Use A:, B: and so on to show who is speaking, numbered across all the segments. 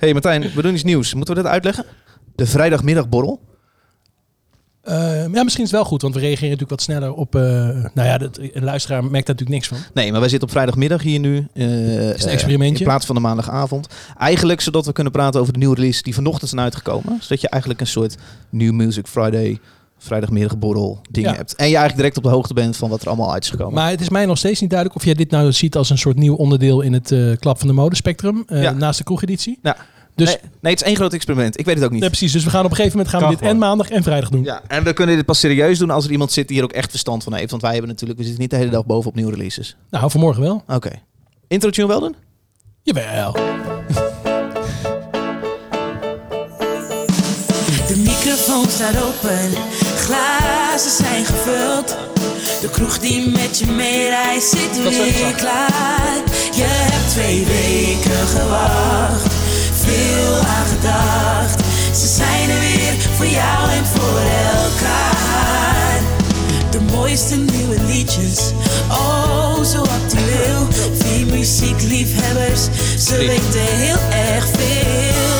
A: hey Martijn, we doen iets nieuws. Moeten we dat uitleggen? De vrijdagmiddagborrel.
B: Eh, ja, misschien is het wel goed, want we reageren natuurlijk wat sneller op... eh, nou ja, dat, een luisteraar merkt daar natuurlijk niks van.
A: Nee, maar wij zitten op vrijdagmiddag hier nu. eh,
B: Is een experimentje.
A: in plaats van de maandagavond. Eigenlijk zodat we kunnen praten over de nieuwe release die vanochtend zijn uitgekomen. Zodat je eigenlijk een soort New Music Friday, vrijdagmiddagborrel ding
B: Ja.
A: hebt. En je eigenlijk direct op de hoogte bent van wat er allemaal uit is gekomen.
B: Maar het is mij nog steeds niet duidelijk of jij dit nou ziet als een soort nieuw onderdeel in het eh, klap van de modespectrum. eh,
A: Ja.
B: Naast de kroegeditie.
A: Ja.
B: Dus,
A: nee, nee, het is één groot experiment. Ik weet het ook niet.
B: ja, precies. Dus we gaan op een gegeven moment gaan we dit en maandag en vrijdag doen.
A: Ja, en we kunnen dit pas serieus doen als er iemand zit die hier ook echt verstand van heeft. Want wij hebben natuurlijk, we zitten niet de hele dag boven op nieuwe releases.
B: Nou, vanmorgen wel.
A: Oké. Intro tune wel doen?
B: Jawel.
C: De microfoon staat open, glazen zijn gevuld. De kroeg die met je meereist zit weer klaar. Je hebt twee weken gewacht, veel aan gedacht. Ze zijn er weer voor jou en voor elkaar. De mooiste nieuwe liedjes, oh zo actueel. Vier muziekliefhebbers, ze weten heel erg veel.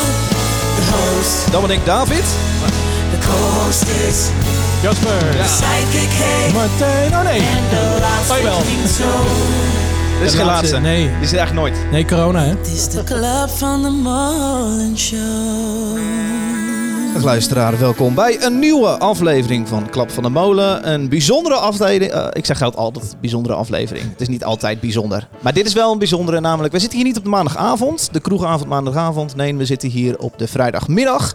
C: De host.
A: Dominic David.
C: De co-host is
B: Jasper.
C: Sidekick Hey
B: Martijn. Oh nee.
C: En de laatste
B: Oh,
C: zo
A: Dit is
B: De
A: geen
B: laatste, nee.
A: Die is er eigenlijk nooit.
B: Nee, corona hè.
C: Het is de club van de Molen Show
A: Dag luisteraar, welkom bij een nieuwe aflevering van Klap van de Molen. Een bijzondere aflevering. eh, ik zeg altijd bijzondere aflevering. Het is niet altijd bijzonder. Maar dit is wel een bijzondere, namelijk... We zitten hier niet op de maandagavond, de kroegavond maandagavond. Nee, we zitten hier op de vrijdagmiddag.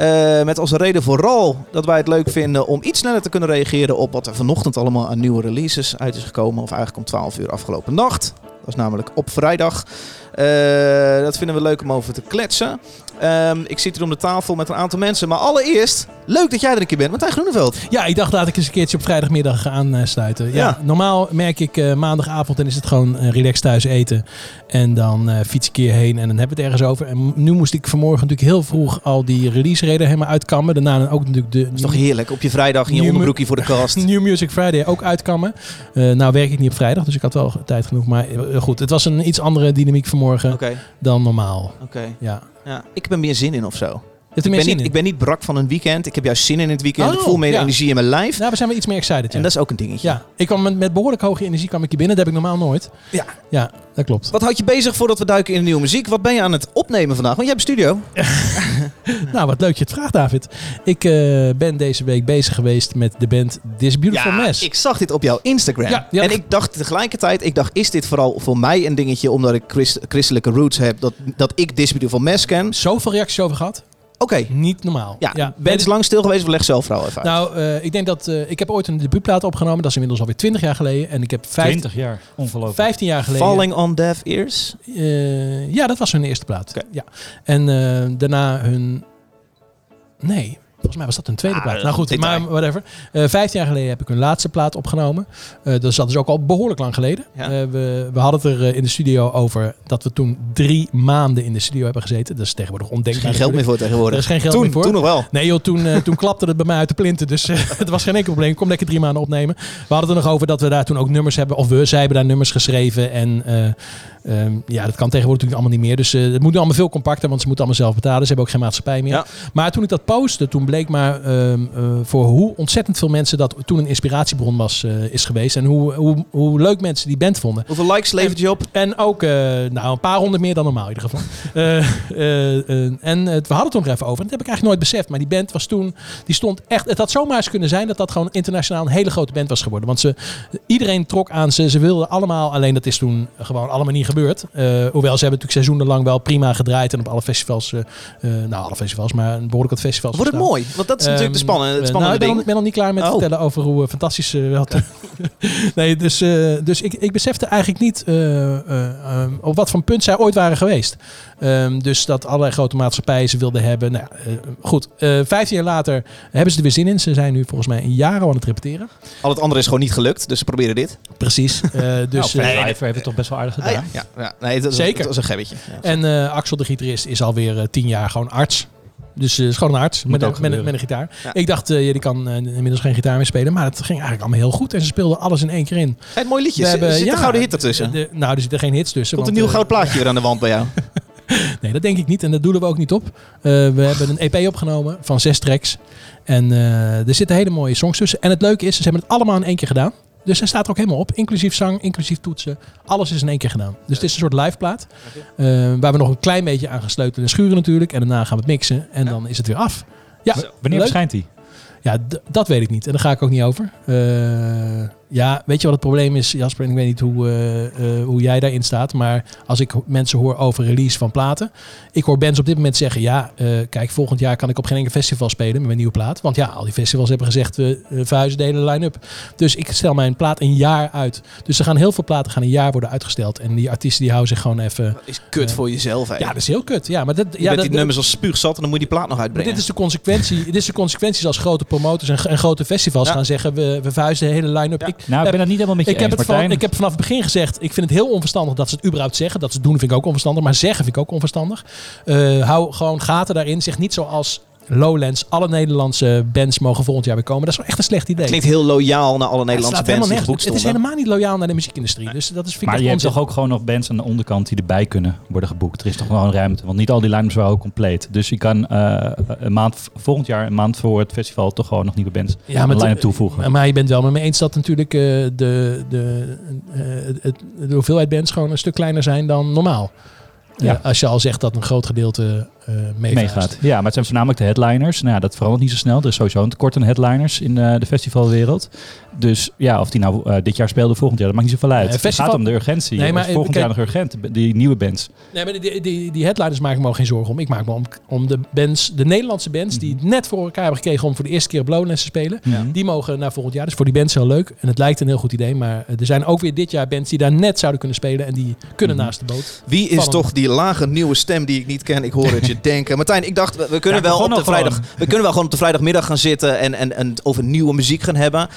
A: Eh, met als reden vooral dat wij het leuk vinden om iets sneller te kunnen reageren op wat er vanochtend allemaal aan nieuwe releases uit is gekomen. Of eigenlijk om 12 uur afgelopen nacht. Dat is namelijk op vrijdag. Eh, dat vinden we leuk om over te kletsen. Ehm, ik zit hier om de tafel met een aantal mensen. Maar allereerst, leuk dat jij er een keer bent. Martijn Groeneveld.
B: Ja, ik dacht laat ik eens een keertje op vrijdagmiddag aansluiten. Ja,
A: Ja.
B: normaal merk ik eh, maandagavond en is het gewoon eh, relaxed thuis eten. En dan eh, fiets ik keer heen en dan hebben we het ergens over. En nu moest ik vanmorgen natuurlijk heel vroeg al die release reden helemaal uitkammen. Daarna ook natuurlijk de
A: Dat is toch heerlijk. Op je vrijdag in je onderbroekje voor de kast.
B: New Music Friday ook uitkammen. Eh, nou werk ik niet op vrijdag, dus ik had wel tijd genoeg. Maar eh, goed, het was een iets andere dynamiek vanmorgen dan normaal.
A: oké.
B: Ja.
A: Ja, ik heb er meer zin in of zo.
B: Je
A: Ik
B: meer
A: ben, niet, ik ben niet brak van een weekend. Ik heb juist zin in het weekend.
B: Oh,
A: ik voel meer
B: ja.
A: energie in mijn lijf.
B: Nou, we zijn wel iets meer excited. Ja.
A: En dat is ook een dingetje.
B: ja, ik kwam met, met behoorlijk hoge energie kwam ik hier binnen. Dat heb ik normaal nooit.
A: Ja.
B: Ja, dat klopt.
A: Wat houdt je bezig voordat we duiken in de nieuwe muziek? Wat ben je aan het opnemen vandaag? Want jij hebt een studio.
B: Nou, wat leuk je het vraagt, David. Ik eh, ben deze week bezig geweest met de band This Beautiful Mess.
A: ik zag dit op jouw Instagram.
B: Ja, ja.
A: En ik dacht tegelijkertijd, ik dacht, is dit vooral voor mij een dingetje omdat ik christ- christelijke roots heb, dat, dat ik This Beautiful Mess ken?
B: Zoveel reacties over gehad.
A: Oké.
B: Niet normaal.
A: Ja, ben je dus lang stil geweest of leg zelf vooral even uit.
B: Nou, eh, ik denk dat... eh, ik heb ooit een debuutplaat opgenomen. Dat is inmiddels alweer 20 jaar geleden. En ik heb vijf-
D: 20 jaar. Ongelooflijk.
B: 15 jaar geleden...
A: Falling on Deaf Ears?
B: Eh, ja, dat was hun eerste plaat. Ja. En eh, daarna hun... Nee, volgens mij was dat hun tweede
A: Ah,
B: plaat. Nou goed,
A: detail.
B: maar whatever. Eh 15 jaar geleden heb ik hun laatste plaat opgenomen. Eh dat is dat is ook al behoorlijk lang geleden.
A: Ja.
B: Eh, we, we hadden het er in de studio over dat we toen drie maanden in de studio hebben gezeten. Dat is tegenwoordig
A: Er is
B: ondenkbaar.
A: geen geld meer voor tegenwoordig.
B: Er is geen geld
A: toen,
B: meer voor.
A: Toen nog wel.
B: Nee joh, toen, toen klapte het bij mij uit de plinten. Dus het was geen enkel probleem. Ik kon lekker drie maanden opnemen. We hadden het er nog over dat we daar toen ook nummers hebben. Of we, zij hebben daar nummers geschreven. En eh, ehm, ja, dat kan tegenwoordig natuurlijk allemaal niet meer. Dus eh, het moet nu allemaal veel compacter. Want ze moeten allemaal zelf betalen. Ze hebben ook geen maatschappij meer.
A: Ja.
B: Maar toen ik dat postte, toen bleek maar ehm, eh, voor hoe ontzettend veel mensen dat toen een inspiratiebron was, eh, is geweest. En hoe, hoe, hoe leuk mensen die band vonden.
A: Hoeveel likes levert je op?
B: En ook nou, een paar honderd meer dan normaal in ieder geval. En we hadden het er nog even over. En dat heb ik eigenlijk nooit beseft. Maar die band was toen, die stond echt. Het had zomaar eens kunnen zijn dat dat gewoon internationaal een hele grote band was geworden. Want ze, iedereen trok aan ze. Ze wilden allemaal. Alleen dat is toen gewoon allemaal niet gebeurd. Eh, hoewel ze hebben natuurlijk seizoenenlang wel prima gedraaid. En op alle festivals. eh, eh, nou, alle festivals, maar een behoorlijk wat festivals.
A: Wordt het mooi? Want dat is natuurlijk de
B: Ehm,
A: spannende, het
B: eh,
A: spannende
B: nou, ik ben,
A: ding.
B: nog- ben nog niet klaar met
A: Oh.
B: vertellen over hoe fantastisch wel. nee, dus, eh, dus ik, ik besefte eigenlijk niet eh, eh, eh, op wat voor punt zij ooit waren geweest. Ehm, dus dat allerlei grote maatschappijen ze wilden hebben. Nou, ja, goed, Eh 15 jaar later hebben ze er weer zin in. Ze zijn nu volgens mij een jaar al aan het repeteren.
A: Al het andere is gewoon niet gelukt, dus ze proberen dit.
B: Precies. Eh, dus,
D: nou, heeft het toch best wel aardig
A: Ah,
D: gedaan.
A: ja, ja, ja. Nee, dat,
B: Zeker.
A: Dat was een gebbetje. Ja.
B: En eh, Axel, de gitarist, is alweer eh, tien jaar gewoon arts. Dus eh, is gewoon een arts met, een- met, een- met een gitaar.
A: Ja.
B: Ik dacht, eh, ja, die kan inmiddels geen gitaar meer spelen. Maar het ging eigenlijk allemaal heel goed. En ze speelden alles in één keer in.
A: Hey, mooi liedje.
B: We
A: Er
B: hebben-
A: zit
B: ja,
A: een gouden hit ertussen.
B: De- nou, er zitten geen hits tussen.
A: Komt een
B: want,
A: nieuw
B: eh,
A: goud plaatje weer aan de wand bij jou.
B: Nee, dat denk ik niet en dat doelen we ook niet op. Eh, we hebben een EP opgenomen van zes tracks. En eh, er zitten hele mooie songs tussen. En het leuke is, ze hebben het allemaal in één keer gedaan. Dus hij staat er ook helemaal op. Inclusief zang, inclusief toetsen. Alles is in één keer gedaan. Dus het is een soort live plaat. eh, waar we nog een klein beetje aan gesleuteld en schuren natuurlijk. En daarna gaan we het mixen. En dan is het weer af. Ja,
D: Wanneer verschijnt hij?
B: Ja, dat weet ik niet. En daar ga ik ook niet over. Eh, ja, weet je wat het probleem is, Jasper? En ik weet niet hoe, eh, eh, hoe jij daarin staat. Maar als ik mensen hoor over release van platen. Ik hoor bands op dit moment zeggen... Ja, eh, kijk, volgend jaar kan ik op geen enkel festival spelen met mijn nieuwe plaat. Want ja, al die festivals hebben gezegd... We verhuizen de hele line-up. Dus ik stel mijn plaat een jaar uit. Dus er gaan heel veel platen gaan een jaar worden uitgesteld. En die artiesten die houden zich gewoon even...
A: Dat is kut voor jezelf, hè.
B: Ja, dat is heel kut. Ja, maar dat, ja, dat,
A: die nummers als spuugzat en dan moet je die plaat nog uitbrengen.
B: dit is de consequentie. dit is de consequenties als grote promotors en, en grote festivals
A: Ja.
B: gaan zeggen: we, we verhuizen de hele line-up.
A: Ja.
B: Ik,
D: Nou, ik ben het niet helemaal met je
B: ik, heb het van, ik heb vanaf het begin gezegd: ik vind het heel onverstandig dat ze het überhaupt zeggen. Dat ze het doen vind ik ook onverstandig, maar zeggen vind ik ook onverstandig. Eh, hou gewoon gaten daarin. Zeg niet zoals Lowlands: alle Nederlandse bands mogen volgend jaar weer komen. Dat is wel echt een slecht idee.
A: Klinkt heel loyaal naar alle
B: Het
A: Nederlandse
B: slaat
A: bands die geboekt
B: Het is helemaal niet loyaal naar de muziekindustrie. Dus dat is vind ik
D: Maar je hebt toch ook gewoon nog bands aan de onderkant die erbij kunnen worden geboekt. Er is toch gewoon ruimte, want niet al die line-ups waren ook compleet. Dus je kan eh, een maand volgend jaar, een maand voor het festival, toch gewoon nog nieuwe bands
B: Ja,
D: aan de line-up
B: t-
D: toevoegen.
B: maar je bent wel met me eens dat natuurlijk eh, de, de, eh, het, de hoeveelheid bands gewoon een stuk kleiner zijn dan normaal.
D: Ja.
B: Als je al zegt dat een groot gedeelte meegaat.
D: meegaat. Ja, maar het zijn voornamelijk de headliners. Nou ja, dat verandert niet zo snel. Er is sowieso een tekort aan headliners in eh, de festivalwereld. Dus ja, of die nou eh, dit jaar speelde of volgend jaar, dat maakt niet zoveel uit.
B: Nee,
D: Het
B: festival-
D: gaat om de urgentie.
B: Nee, maar,
D: Is volgend
B: kijk-
D: jaar nog urgent, die nieuwe bands.
B: Nee, maar die, die, die headliners maak ik me ook geen zorgen om. Ik maak me om, om de bands, de Nederlandse bands die het net voor elkaar hebben gekregen om voor de eerste keer op Lowlands te spelen.
D: Ja.
B: Die mogen naar volgend jaar. Dus voor die bands heel leuk. En het lijkt een heel goed idee. Maar er zijn ook weer dit jaar bands die daar net zouden kunnen spelen. En die kunnen
D: Mhm.
B: naast de boot.
A: Wie is toch die lage nieuwe stem die ik niet ken? Ik hoor het je denken. Martijn, ik dacht, we, we kunnen
D: Ja,
A: wel op de vrijdag,
D: gewoon.
A: we kunnen wel gewoon op de vrijdagmiddag gaan zitten en, en, en over nieuwe muziek gaan hebben.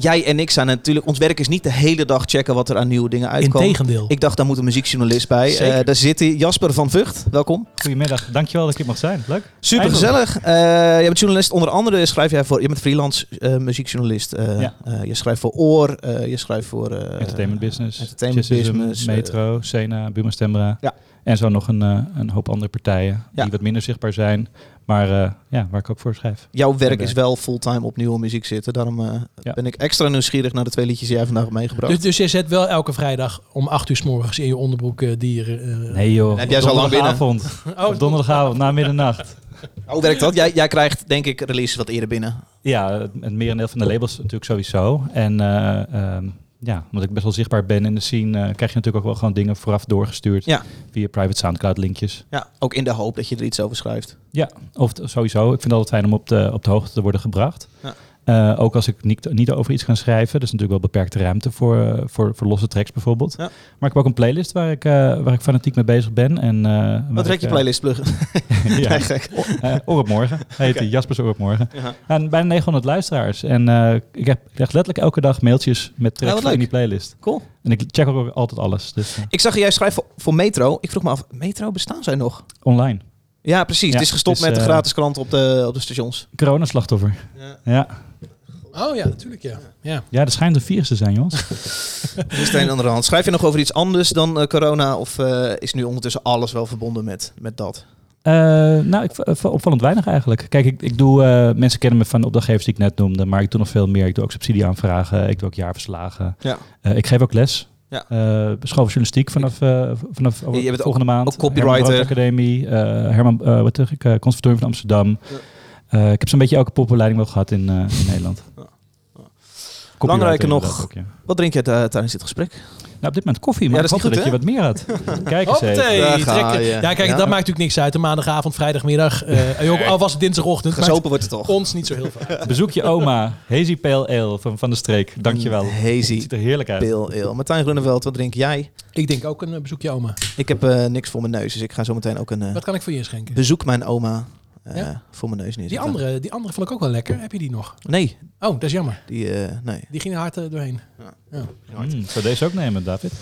A: Jij en ik zijn natuurlijk, ons werk is niet de hele dag checken wat er aan nieuwe dingen uitkomen.
B: Integendeel.
A: Ik dacht, daar moet een muziekjournalist bij. Eh, daar zit hij, Jasper van Vught. Welkom.
D: Goedemiddag, dankjewel dat ik hier mag zijn. Leuk.
A: Super gezellig. Eh jij bent journalist, onder andere schrijf jij voor, je bent freelance eh, muziekjournalist.
D: Ja.
A: je schrijft voor Oor, je schrijft voor...
D: Entertainment Business,
A: Entertainment Business,
D: Metro, Sena, Buma Stemra.
A: Ja.
D: En zo nog een, eh, een hoop andere partijen
A: Ja.
D: die wat minder zichtbaar zijn. Maar eh, ja, waar ik ook voor schrijf.
A: Jouw werk is wel fulltime op nieuwe muziek zitten. Daarom eh,
D: Ja.
A: ben ik extra nieuwsgierig naar de twee liedjes die jij vandaag hebt meegebracht.
B: Dus, dus je zet wel elke vrijdag om 8 uur s morgens in je onderbroek dieren. eh,
D: Nee joh,
A: heb jij zo lang binnen?
D: donderdagavond.
B: Oh,
D: op donderdagavond, na middernacht.
A: Hoe werkt dat? Jij, jij krijgt denk ik releases wat eerder binnen.
D: Ja, het merendeel van de labels natuurlijk sowieso. En eh, ehm, ja, omdat ik best wel zichtbaar ben in de scene, eh, krijg je natuurlijk ook wel gewoon dingen vooraf doorgestuurd.
A: Ja.
D: Via private Soundcloud linkjes.
A: Ja, ook in de hoop dat je er iets over schrijft.
D: Ja, of sowieso. Ik vind het altijd fijn om op de, op de hoogte te worden gebracht.
A: Ja.
D: Eh, ook als ik niet, niet over iets ga schrijven. Er is natuurlijk wel beperkte ruimte voor, eh, voor, voor losse tracks bijvoorbeeld.
A: Ja.
D: Maar ik heb ook een playlist waar ik, eh, waar ik fanatiek mee bezig ben. En,
A: Wat trek je playlist pluggen?
D: ja,
A: Nee, gek.
D: Oor op morgen. Heet die, Jaspers Oor op morgen.
A: Ja.
D: En bijna 900 luisteraars. En ik, heb, ik krijg letterlijk elke dag mailtjes met tracks in die playlist.
A: Cool.
D: En ik check ook altijd alles. Dus
A: Ik zag jij schrijven voor, voor Metro. Ik vroeg me af, Metro bestaan zij nog?
D: online.
A: Ja, precies.
D: Ja,
A: het is gestopt
D: het is,
A: met de gratis kranten op de, op de stations.
D: Corona-slachtoffer.
A: Ja.
D: Ja.
B: Oh ja, natuurlijk ja. ja.
D: ja, er schijnt een virus te zijn, jongens.
A: Het een aan de hand. Schrijf je nog over iets anders dan eh, corona? Of eh, is nu ondertussen alles wel verbonden met, met dat?
D: Eh, nou, ik, opvallend weinig eigenlijk. Kijk, ik, ik doe, eh, mensen kennen me van de opdrachtgevers die ik net noemde, maar ik doe nog veel meer. Ik doe ook subsidieaanvragen, ik doe ook jaarverslagen.
A: Ja.
D: Eh, ik geef ook les.
A: Ja.
D: Eh, school voor journalistiek vanaf, eh, vanaf
A: Je bent ook-
D: volgende maand.
A: ook copywriter.
D: Herman Brood Academie, eh, Herman, eh, wat zeg ik, eh, Conservatorium van Amsterdam.
A: Ja.
D: Eh, ik heb zo'n beetje elke popopleiding wel gehad in, eh, in Nederland.
A: Ja. Belangrijker nog,
D: inderdaad ook, ja.
A: Wat drink je eh, tijdens dit gesprek?
D: Nou, op dit moment koffie, maar
A: Ja,
D: ik
A: dat
D: hoopte
A: niet
D: dat je wat meer had. Kijk eens even.
A: Ga.
B: Ja, kijk,
A: Ja.
B: dat maakt natuurlijk niks uit. De maandagavond, vrijdagmiddag. eh ook al was het dinsdagochtend.
A: Gezopen wordt het toch?
B: ons niet zo heel veel.
D: Bezoek je oma, Hazy Pale Ale van, van de streek. Dankjewel. Het
A: Hazy
D: ziet er heerlijk uit.
A: Pale Ale. Martijn Grunneveld, wat drink jij?
B: Ik denk ook een bezoekje oma.
A: Ik heb eh, niks voor mijn neus, dus ik ga zo meteen ook een
B: Wat kan ik voor je inschenken?
A: bezoek mijn oma
B: Ja?
A: voor mijn neus
B: Die
A: neerzetten.
B: andere, die andere vond ik ook wel lekker. Heb je die nog?
A: Nee,
B: Oh, dat is jammer.
A: die, eh, nee.
B: Die ging hard eh, doorheen.
D: Mm, zou deze ook nemen, David?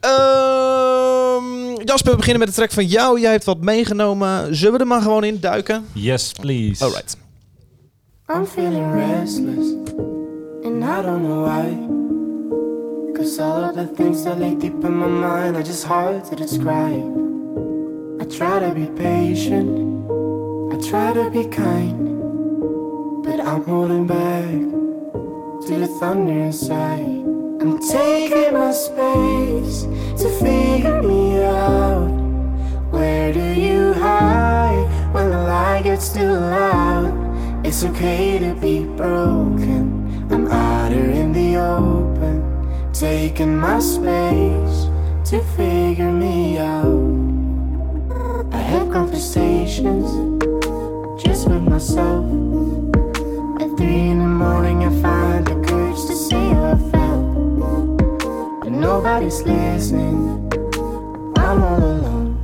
A: Ehm, Jasper, we beginnen met de track van jou. Jij hebt wat meegenomen. Zullen we er maar gewoon in duiken?
D: Yes, please.
A: Alright.
E: I'm feeling restless, and I don't know why. Cause all of the things that lay deep in my mind are just hard to describe. I try to be patient, I try to be kind, but I'm holding back to the thunder inside. I'm taking my space to figure me out. Where do you hide when the light gets too loud? It's okay to be broken. I'm out here in the open, taking my space to figure me out. I had conversations just with myself. At three in the morning, I find the courage to say how I felt. But nobody's listening. I'm all alone.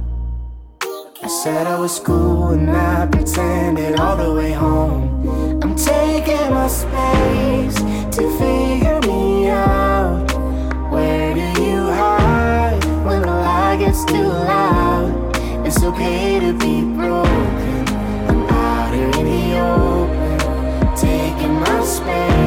E: I said I was cool and I pretended all the way home. I'm taking my space to figure me out. Where do you hide when the light gets too loud? Okay to be broken. I'm out here in the open, taking my space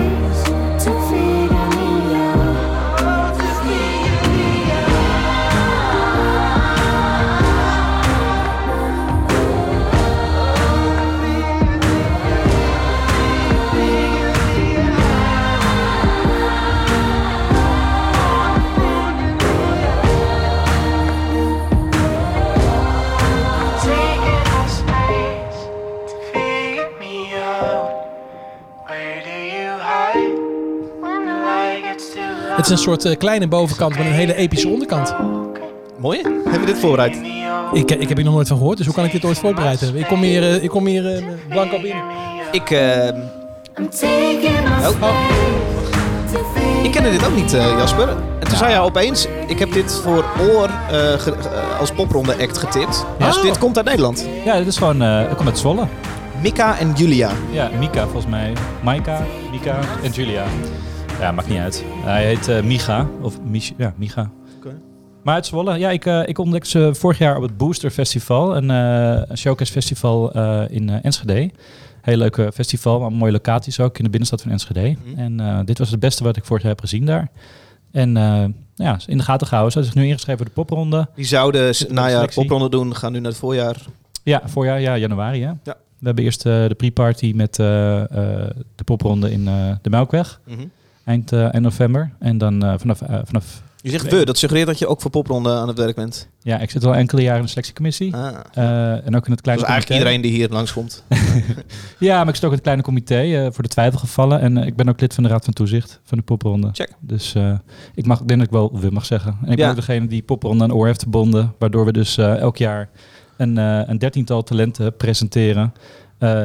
B: Het is een soort eh, kleine bovenkant met een hele epische onderkant.
A: Mooi. Hebben we dit voorbereid?
B: Ik, ik heb hier nog nooit van gehoord, dus hoe kan ik dit ooit voorbereid hebben? Ik kom hier, eh, ik kom hier eh, blanco binnen.
A: Ik, eh,
E: my
A: Oh. ik kende dit ook niet, eh, Jasper. En toen zei jij opeens, ik heb dit voor Oor eh, ge- eh, als popronde act getipt. Dus
B: Oh.
A: dit komt uit Nederland.
D: Ja, dit is gewoon, eh ik kom uit Zwolle.
A: Mika en Julia.
D: Ja, Mika volgens mij. Maika, Mika en Julia. Ja, maakt niet uit. Hij heet eh, Micha. Of Mich ja, Micha. Maar uit Zwolle, ja, ik, eh, ik ontdekte ze vorig jaar op het Booster Festival. Een, een showcase festival in Enschede. Heel leuke festival, maar mooie locaties ook in de binnenstad van Enschede.
A: Mhm.
D: En dit was het beste wat ik vorig jaar heb gezien daar. En ja, in de gaten gehouden. Ze hadden zich nu ingeschreven voor de popronde.
A: Die zouden najaar popronde doen, gaan nu naar het voorjaar.
D: Ja, voorjaar, ja, januari. Hè?
A: Ja.
D: We hebben eerst de pre-party met de popronde in de Melkweg.
A: Mhm.
D: Eind, eh, eind november. En dan eh, vanaf, eh, vanaf...
A: Je zegt we, dat suggereert dat je ook voor popronde aan het werk bent.
D: Ja, ik zit al enkele jaren in de selectiecommissie.
A: Ah.
D: En ook in het kleine
A: is eigenlijk
D: comité.
A: iedereen die hier langskomt.
D: Ja, maar ik zit ook in het kleine comité voor de twijfelgevallen. En ik ben ook lid van de Raad van Toezicht van de popronde.
A: Check.
D: Dus ik, mag, denk dat ik wel we mag zeggen. En ik ben ook degene die popronde aan oor heeft verbonden. Waardoor we dus elk jaar een, een dertiental talenten presenteren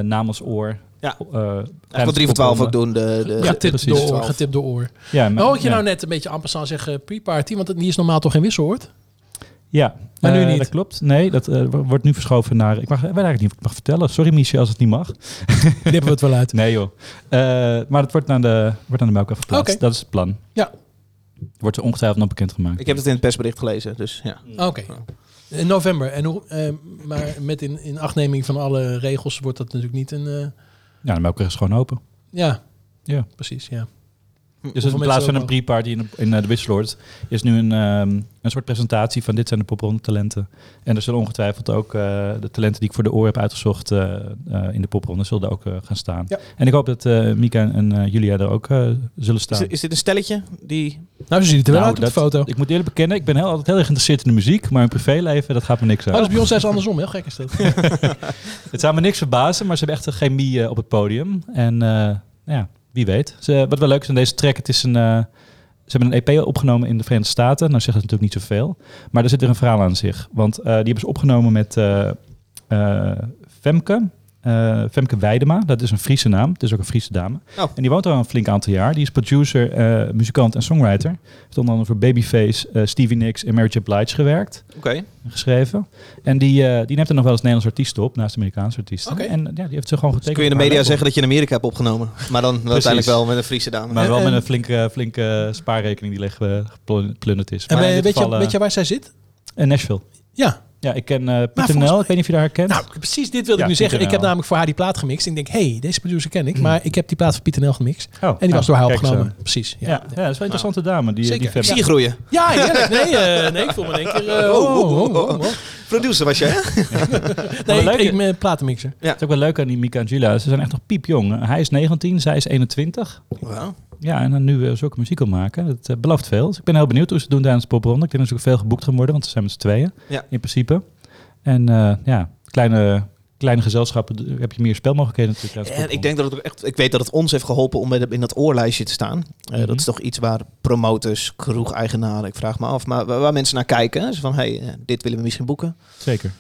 D: namens oor.
A: Ja.
D: Uh,
A: Eigenlijk wat 3 voor 12 ook doen. De, de,
D: Ja,
B: Getipt
D: precies.
B: door oor, getipt door oor.
D: Ja, maar-
B: Oh, had je
D: ja.
B: nou net een beetje amper aan zeggen pre-party, want die is normaal toch geen wisselwoord?
D: Ja,
B: Maar nu
D: eh,
B: niet.
D: Dat klopt. Nee, dat eh, wo- wordt nu verschoven naar. Ik mag, weet eigenlijk niet ik het mag vertellen. Sorry, Michel, als het niet mag.
B: Knippen we het wel uit.
D: Nee, joh. Eh, maar het wordt naar de, wordt naar de melkweg verplaatst.
B: Oké.
D: Dat is het plan.
B: Ja.
D: Wordt er ongetwijfeld nog bekendgemaakt.
A: Ik heb het in het persbericht gelezen, dus ja.
B: Oké. In november. En hoe, eh, maar met in, in achtneming van alle regels wordt dat natuurlijk niet een...
D: Ja, de melkweg is gewoon open.
B: ja,
D: Ja.
B: precies, ja.
D: Dus in plaats van een pre-party in, de- in de Wisseloord is nu een, ehm, een soort presentatie van dit zijn de popronde talenten. En er zullen ongetwijfeld ook eh, de talenten die ik voor de oor heb uitgezocht eh, in de popronde zullen ook gaan staan.
B: Ja.
D: En ik hoop dat eh, Mika en eh, Julia er ook eh, zullen staan.
A: is dit een stelletje die...
B: Nou, zo ziet het er wel
D: Nou,
B: uit op de foto.
D: Ik moet eerlijk bekennen, ik ben heel, altijd heel erg geïnteresseerd in de muziek, maar in privéleven, dat gaat me niks
B: Oh,
D: aan.
B: dat is bij ons zelfs andersom. Heel gek is dat.
D: Het zou me niks verbazen, maar ze hebben echt een chemie op het podium. En eh, ja, wie weet. Ze, wat wel leuk is aan deze track, het is een... eh, ze hebben een EP opgenomen in de Verenigde Staten. Nou zegt dat natuurlijk niet zoveel. Maar er zit er een verhaal aan zich. Want eh, die hebben ze opgenomen met eh, Femke. Eh, Femke Weidema, dat is een Friese naam. Het is ook een Friese dame.
A: Oh.
D: En die woont al een flink aantal jaar. Die is producer, eh, muzikant en songwriter. Heeft onder andere voor Babyface, eh, Stevie Nicks en Mary J. Blige gewerkt
A: Oké.
D: en geschreven. En die, eh, die neemt er nog wel eens Nederlandse artiesten op, naast Amerikaanse artiesten.
B: Oké.
D: En ja, die heeft ze gewoon
A: Dus
D: getekend.
A: kun je in de media zeggen dat je in Amerika hebt opgenomen. Maar dan wel uiteindelijk wel met een Friese dame.
D: Maar wel met
B: en-
D: een flinke, flinke spaarrekening die leeg geplunderd is.
B: En
D: Maar
B: weet, je,
D: geval,
B: weet je waar zij zit?
D: in Nashville.
B: Ja.
D: Ja, ik ken eh Pieter Nel.
B: mij-
D: Ik weet niet of je haar herkent.
B: Nou, precies dit wilde
D: Ja,
B: ik nu zeggen. Ik heb namelijk voor haar die plaat gemixt. Ik denk, hé, hey, deze producer ken ik. Maar ik heb die plaat van Pieter Nel gemixt.
D: Oh,
B: En die was door haar
D: zo.
B: opgenomen. Precies.
D: Ja,
B: Ja,
D: ja, dat is wel een interessante dame. Die,
B: Zeker.
D: die fem-
A: Zie je groeien.
B: ja heerlijk. Nee, eh, nee, ik voel me in één keer... eh, oh, oh, oh, oh, oh.
A: Producer was je, hè?
B: Nee,
D: leuk,
B: ik, ik ben platenmixer.
D: Het is ook wel leuk aan die Mika en Gila. Ze zijn echt nog piepjong. Hij is 19, zij is 21.
A: Wauw.
D: Ja, en dan nu uh, zulke muziek al maken. Dat eh, belooft veel. Dus ik ben heel benieuwd hoe ze het doen tijdens de popronde. Ik denk dat ze ook veel geboekt gaan worden, want ze zijn met z'n tweeën.
A: Ja.
D: In principe. En eh, ja, kleine, kleine gezelschappen heb je meer spelmogelijkheden natuurlijk.
A: En ik denk dat het ook echt, ik weet dat het ons heeft geholpen om in dat oorlijstje te staan. Eh,
D: Mhm.
A: Dat is toch iets waar promotors, kroegeigenaren, ik vraag me af, maar waar, mensen naar kijken. hè. Van, hey, dit willen we misschien boeken.
D: Zeker.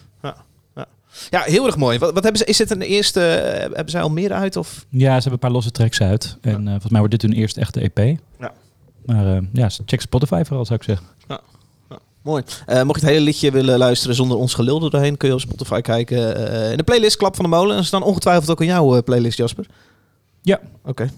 A: Ja, heel erg mooi. Wat, wat hebben ze? Is dit een eerste? eh, hebben zij al meer uit? Of?
D: Ja, ze hebben een paar losse tracks uit. En eh, volgens mij wordt dit hun eerste echte EP.
A: Ja.
D: Maar eh, ja, check Spotify vooral, zou ik zeggen.
A: Mooi. Eh, mocht je het hele liedje willen luisteren zonder ons gelul doorheen, kun je op Spotify kijken. In de playlist Klap van de Molen. En ze staan ongetwijfeld ook in jouw playlist, Jasper.
D: Ja.
A: Oké.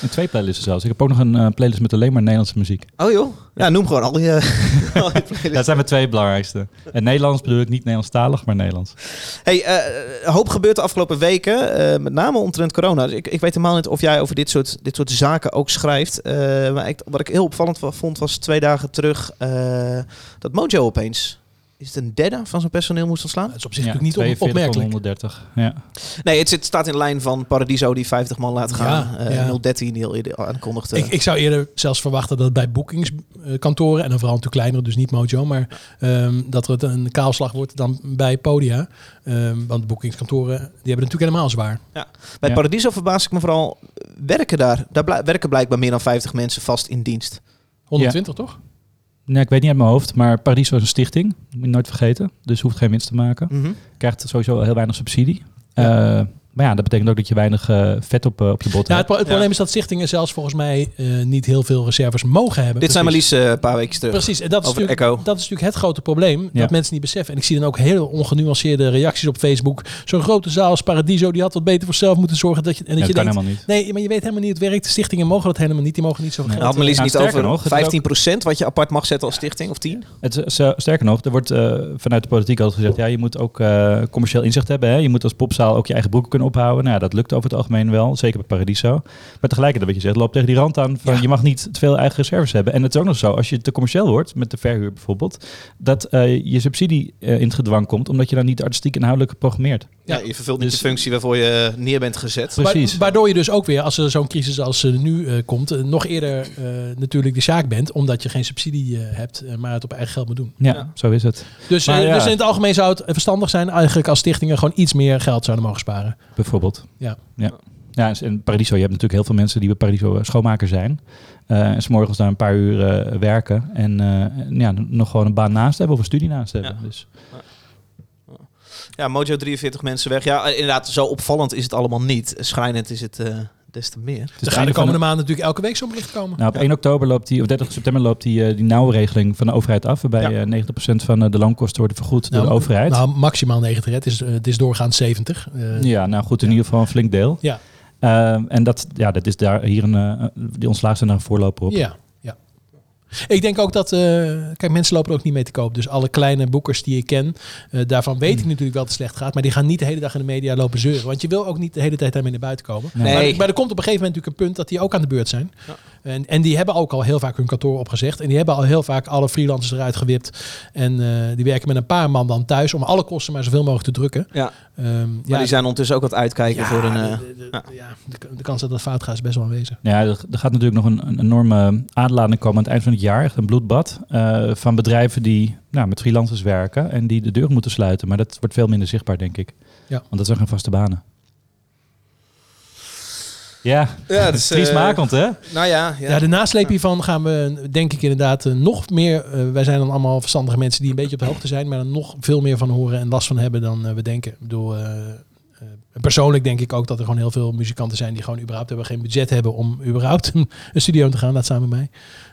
D: En twee playlists zelfs. Ik heb ook nog een eh, playlist met alleen maar Nederlandse muziek.
A: Oh joh. Ja, noem gewoon al je, al je playlists.
D: Dat zijn mijn twee belangrijkste. En Nederlands bedoel ik niet Nederlandstalig, maar Nederlands.
A: Hey, eh, hoop gebeurt de afgelopen weken, eh, met name omtrent corona. Dus ik, ik weet helemaal niet of jij over dit soort, dit soort zaken ook schrijft. Eh, maar ik, wat ik heel opvallend vond, was twee dagen terug eh, dat Mojo opeens... Is het een derde van zijn personeel moest ontslaan?
B: Dat is op zich
D: Ja,
B: natuurlijk niet op-
D: 42 van
B: opmerkelijk.
D: 130. Ja.
A: Nee, het, zit, staat in lijn van Paradiso die 50 man laat gaan.
B: Ja,
A: Eh
B: ja.
A: 013 die al eerder aankondigde.
B: Ik, ik zou eerder zelfs verwachten dat bij boekingskantoren, en dan vooral natuurlijk kleinere, dus niet Mojo, maar ehm, dat er het een kaalslag wordt dan bij Podia. Ehm, want boekingskantoren, die hebben het natuurlijk helemaal zwaar.
A: Bij
D: Ja.
A: Paradiso verbaas ik me vooral, werken daar, daar blijk- werken blijkbaar meer dan 50 mensen vast in dienst.
B: 120 toch?
D: Nee, ik weet niet uit mijn hoofd, maar Paradiso is een stichting. Moet je nooit vergeten. Dus hoeft geen winst te maken.
A: Mhm.
D: Krijgt sowieso heel weinig subsidie. Eh, maar ja, dat betekent ook dat je weinig eh, vet op, eh, op je bot
B: Ja, het,
D: hebt.
B: pro- het probleem is dat stichtingen zelfs volgens mij eh, niet heel veel reserves mogen hebben.
A: Dit zijn maar een paar weken terug.
B: Precies, en dat is,
A: Over
B: natuurlijk,
A: Echo.
B: dat is natuurlijk het grote probleem.
D: Ja.
B: Dat mensen niet beseffen. En ik zie dan ook heel ongenuanceerde reacties op Facebook. Zo'n grote zaal als Paradiso, die had wat beter voor zelf moeten zorgen. Dat je, en dat
D: Ja,
B: je
D: dat kan
B: denkt,
D: helemaal niet.
B: Nee, maar je weet helemaal niet hoe het werkt. De stichtingen mogen dat helemaal niet. Die mogen niet zoveel
D: Nee.
A: Had
B: geld.
A: me liefst
D: Nou,
A: niet over
D: nog, het is
A: 15% wat je apart mag zetten als stichting of 10?
D: Het, is, sterker nog, er wordt eh, vanuit de politiek altijd gezegd... ja, je moet ook eh, commercieel inzicht hebben. Hè? Je moet als popzaal ook je eigen boeken kunnen ophouden. Nou, ja, dat lukt over het algemeen wel. Zeker bij Paradiso. Maar tegelijkertijd, wat je zegt, loopt tegen die rand aan... van
B: Ja.
D: je mag niet te veel eigen reserves hebben. En het is ook nog zo, als je te commercieel wordt... met de verhuur bijvoorbeeld... dat eh, je subsidie eh, in het gedwang komt... omdat je dan niet artistiek inhoudelijk programmeert.
A: Ja, je vervult niet
D: dus-
A: de functie waarvoor je neer bent gezet.
D: Precies.
B: Wa- Waardoor je dus ook weer, als er zo'n crisis als er nu eh, komt, eh, nog eerder eh, natuurlijk de zaak bent. Omdat je geen subsidie eh, hebt, eh, maar het op eigen geld moet doen.
D: Ja,
A: Ja.
D: zo is het.
B: Dus,
D: Maar
B: eh,
D: ja.
B: dus in het algemeen zou het verstandig zijn eigenlijk als stichtingen gewoon iets meer geld zouden mogen sparen.
D: Bijvoorbeeld.
B: Ja.
D: Ja. Ja, en in Paradiso, je hebt natuurlijk heel veel mensen die bij Paradiso eh, schoonmaker zijn. Eh en s'morgens daar een paar uur eh, werken. En eh, en ja, nog gewoon een baan naast hebben of een studie naast hebben.
A: Ja.
D: Dus,
A: Ja, Mojo 43 mensen weg. Ja, inderdaad, zo opvallend is het allemaal niet. Schrijnend is het eh, des te meer.
D: is
B: Er gaan de komende maanden natuurlijk elke week zo'n bericht komen.
D: Nou, op 1 oktober loopt die, of 30 september loopt die, eh, die nauwe regeling van de overheid af. Waarbij
B: Ja.
D: eh, 90% van eh, de loonkosten worden vergoed door de overheid.
B: Nou, maximaal 90. hè. Het is, het is doorgaand 70. Eh,
D: ja, nou goed, in ieder geval een flink deel.
B: Ja.
D: Eh, en dat, ja, dat is daar hier een, die ontslagen zijn daar een voorloper op.
B: Ja. Ik denk ook dat, eh, kijk, mensen lopen er ook niet mee te koop. Dus alle kleine boekers die ik ken, eh, daarvan weet ik
D: Hmm.
B: natuurlijk wel dat het slecht gaat. Maar die gaan niet de hele dag in de media lopen zeuren. Want je wil ook niet de hele tijd daarmee naar buiten komen.
D: Nee.
A: Nee.
B: Maar, maar er komt op een gegeven moment natuurlijk een punt dat die ook aan de beurt zijn.
A: Ja.
B: En, en die hebben ook al heel vaak hun kantoor opgezegd. En die hebben al heel vaak alle freelancers eruit gewipt. En eh, die werken met een paar man dan thuis om alle kosten maar zoveel mogelijk te drukken.
A: Ja,
B: Ehm,
A: maar die zijn ondertussen ook aan het uitkijken voor een... eh,
B: de, de-
A: ja.
B: ja, de, de kans dat dat fout gaat is best wel aanwezig.
D: Ja, er, er gaat natuurlijk nog een, een enorme aanlading komen aan het eind van het jaar. Echt een bloedbad. eh, van bedrijven die nou, met freelancers werken en die de deur moeten sluiten. Maar dat wordt veel minder zichtbaar, denk ik.
B: Ja.
D: Want dat zijn geen vaste banen. Ja,
A: Ja, dat is,
D: triestmakend hè?
A: Nou ja, ja.
B: Ja, de nasleep hiervan gaan we, denk ik inderdaad, eh, nog meer... eh, wij zijn dan allemaal verstandige mensen die een beetje op de hoogte zijn... maar er nog veel meer van horen en last van hebben dan eh, we denken. Ik bedoel, eh, eh, persoonlijk denk ik ook dat er gewoon heel veel muzikanten zijn... die gewoon überhaupt hebben, geen budget hebben om überhaupt een, studio in te gaan. Laat staan bij mij.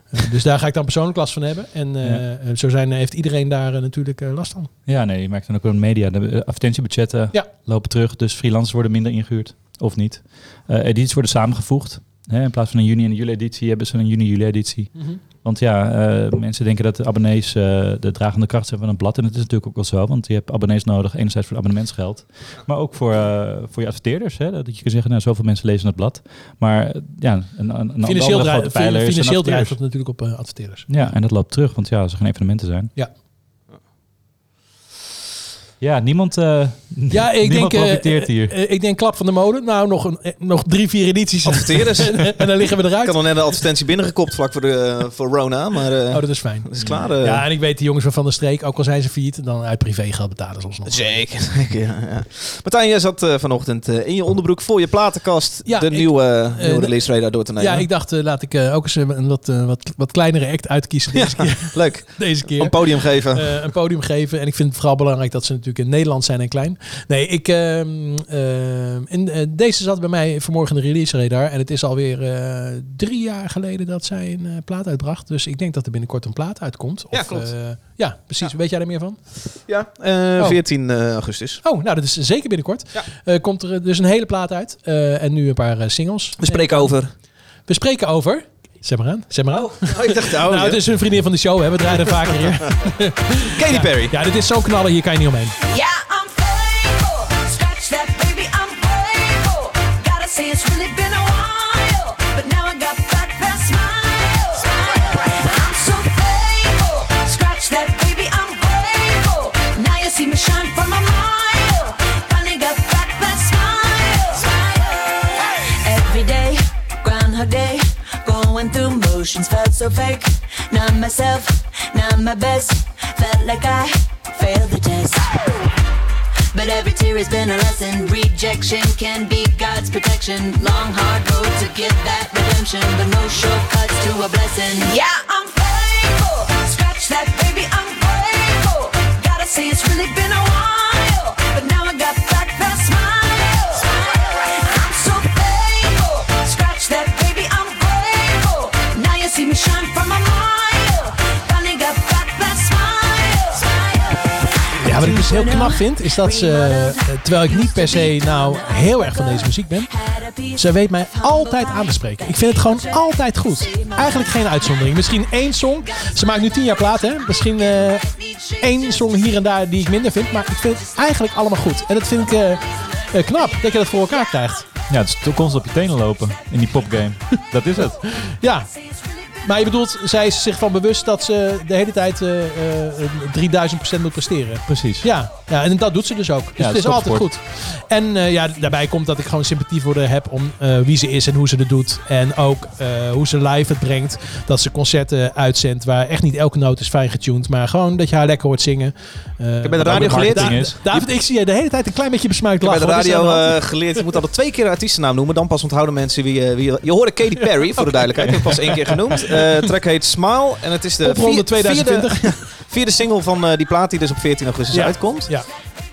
B: Eh, dus daar ga ik dan persoonlijk last van hebben. En eh,
D: Ja.
B: eh, zo zijn, heeft iedereen daar eh, natuurlijk eh, last van.
D: Ja, nee, je merkt dan ook wel in media. De eh, advertentiebudgetten
B: Ja.
D: lopen terug, dus freelancers worden minder ingehuurd. Of niet. Eh edities worden samengevoegd. Hè, in plaats van een juni- en juli editie hebben ze een juni-juli editie.
B: Mhm.
D: Want ja, eh, mensen denken dat de abonnees eh, de dragende kracht zijn van een blad. En dat is natuurlijk ook wel zo. Want je hebt abonnees nodig. Enerzijds voor abonnementsgeld. Maar ook voor, eh, voor je adverteerders. Hè? Dat je kan zeggen, nou, zoveel mensen lezen het blad. Maar ja, een, een,
B: Financieel,
D: andere grote pijler
B: financieel drijft dat natuurlijk op adverteerders.
D: Ja, en dat loopt terug. Want ja, als er geen evenementen zijn.
B: Ja.
D: Ja, niemand, eh
B: Ja, ik
D: niemand
B: denk, eh,
D: profiteert hier.
B: eh, ik denk klap van de molen. Nou, nog, een, nog drie, vier edities.
A: Adverteerders.
B: en, en dan liggen we
A: Ik
B: eruit.
A: had al net een advertentie binnengekopt vlak voor, de, voor Rona, maar eh,
B: Oh, dat is fijn.
A: dat is klaar.
B: Ja, en ik weet die jongens van Van der Streek, ook al zijn ze failliet, dan uit privé geld betalen ze ons nog.
A: Zeker. zeker, ja, ja. Martijn, jij zat eh, vanochtend eh, in je onderbroek voor je platenkast
B: Ja,
A: de
B: ik-
A: nieuwe, nieuwe release radar door te nemen.
B: Ja, ik dacht, laat ik eh, ook eens een wat, wat, wat kleinere act uitkiezen deze keer.
A: Leuk.
B: Deze keer.
A: Een podium geven.
B: Eh, een podium geven. En ik vind het vooral belangrijk dat ze natuurlijk in Nederland zijn en klein. Nee, ik, ehm, ehm, in, eh, deze zat bij mij vanmorgen in de release radar. En het is alweer eh, drie jaar geleden dat zij een eh, plaat uitbracht. Dus ik denk dat er binnenkort een plaat uitkomt.
A: Ja,
B: Of,
A: klopt.
B: eh, ja, precies. Weet jij er meer van?
A: ja, eh,
B: Oh.
A: 14 eh, augustus.
B: Oh, nou, dat is zeker binnenkort.
A: Ja.
B: Komt er dus een hele plaat uit. En nu een paar singles.
A: We spreken over.
B: We spreken over... Zet maar aan. Zet maar aan.
A: Oh, ik dacht, oh,
B: nou,
A: ja.
B: het is een vriendin van de show. Hè. We draaien er vaker hier.
A: Katy Perry.
B: Ja, dit is zo knallen. Hier kan je niet omheen.
C: Yeah, I'm faithful. Scratch that, baby, I'm grateful. Gotta say, it's through motions felt so fake. Not myself, not my best. Felt like I failed the test. But every tear has been a lesson. Rejection can be God's protection. Long, hard road to get that redemption. But no shortcuts to a blessing. Yeah, I'm faithful. Scratch that, baby, I'm grateful. Gotta say, it's really been a while.
B: Wat ik dus heel knap vind, is dat ze, eh, terwijl ik niet per se nou heel erg van deze muziek ben, ze weet mij altijd aan te spreken. Ik vind het gewoon altijd goed. Eigenlijk geen uitzondering. Misschien één song. Ze maakt nu tien jaar plaat, hè. Misschien eh, één song hier en daar die ik minder vind. Maar ik vind het eigenlijk allemaal goed. En dat vind ik eh, knap, dat je dat voor elkaar krijgt.
D: Ja, het is constant op je tenen lopen in die popgame. dat is het.
B: Ja. Maar je bedoelt, zij is zich van bewust dat ze de hele tijd eh, eh, 3000% moet presteren.
D: Precies.
B: Ja, ja, en dat doet ze dus ook. Dus
D: Ja,
B: het is altijd goed. En eh, ja, daarbij komt dat ik gewoon sympathie voor haar heb om eh, wie ze is en hoe ze het doet. En ook eh, hoe ze live het brengt. Dat ze concerten uitzendt waar echt niet elke noot is fijn getuned. Maar gewoon dat je haar lekker hoort zingen. Eh,
A: Ik heb bij de radio geleerd.
D: marketing
B: Da-
D: is.
B: David, ik zie je de hele tijd een klein beetje besmuikt
A: Ik heb bij
B: lachen.
A: de radio geleerd, je moet altijd twee keer de artiestennaam noemen. Dan pas onthouden mensen wie, je- wie je... Je hoorde Katy Perry, voor de duidelijkheid. Ik heb pas één keer genoemd. Eh track heet Smile. En het is de vier-
B: 2020.
A: Vierde, vierde single van eh, die plaat die dus op 14 augustus
B: Ja.
A: uitkomt.
B: Ja,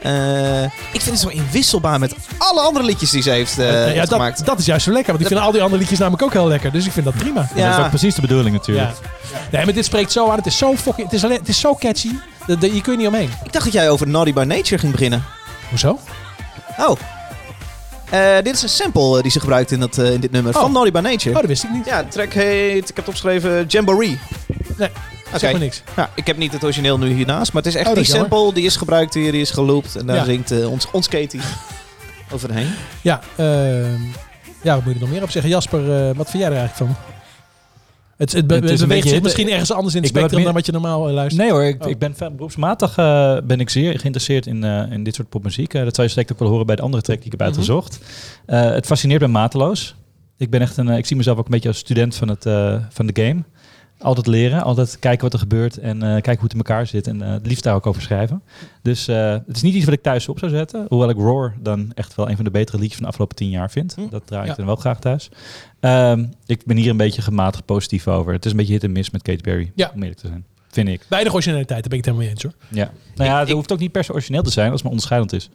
A: Eh, ik vind het zo inwisselbaar met alle andere liedjes die ze heeft, eh,
B: ja
A: heeft gemaakt.
B: dat, dat is juist zo lekker. Want ik vind al die andere liedjes namelijk ook heel lekker. Dus ik vind dat prima.
D: Ja. Dat is ook precies de bedoeling natuurlijk.
B: Ja. Nee, maar dit spreekt zo aan. Het is zo fucking... Het is, alleen, het is zo catchy. Dat, dat- je kun je niet omheen.
A: Ik dacht dat jij over Naughty by Nature ging beginnen.
B: Hoezo?
A: Oh. Eh, dit is een sample die ze gebruikt in, dat, eh, in dit nummer
B: Oh.
A: van Naughty by Nature.
B: Oh, dat wist ik niet.
A: Ja, de track heet, ik heb het opgeschreven, Jamboree.
B: Nee, Zeg maar niks.
A: Nou, ik heb niet het origineel nu hiernaast, maar het is echt
B: Oh,
A: die
B: is jammer.
A: sample, die is gebruikt hier, die is geloopt. En daar
B: Ja.
A: zingt eh, ons, ons Katie overheen.
B: Ja, ehm, ja, wat moet je er nog meer op zeggen? Jasper, eh, wat vind jij er eigenlijk van? Het, het, be-
D: Het is een
B: beweegt
D: beetje
B: zich misschien ergens anders in het
D: ik
B: spectrum dan wat je normaal eh, luistert.
D: Nee hoor, ik,
B: Oh.
D: ik ben fan, beroepsmatig eh, ben ik zeer geïnteresseerd in, eh, in dit soort popmuziek. Dat zou je straks ook wel horen bij de andere track die ik heb
B: Mhm.
D: uitgezocht. Eh, het fascineert me mateloos. Ik ben echt een, ik zie mezelf ook een beetje als student van, het, eh, van de game. Altijd leren, altijd kijken wat er gebeurt en eh, kijken hoe het in elkaar zit. En eh, het liefst daar ook over schrijven. Dus eh, het is niet iets wat ik thuis op zou zetten. Hoewel ik Roar dan echt wel een van de betere liedjes van de afgelopen tien jaar vind.
A: Hm.
D: Dat draai ik
B: Ja.
D: dan wel graag thuis. Ehm, ik ben hier een beetje gematigd positief over. Het is een beetje hit en miss met Katy Perry,
B: Ja.
D: om eerlijk te zijn. Vind ik.
B: Weinig originaliteit, daar ben ik het helemaal mee eens hoor.
D: Ja. Nou ja, het
A: ik-
D: hoeft ook niet per se origineel te zijn als het maar onderscheidend is.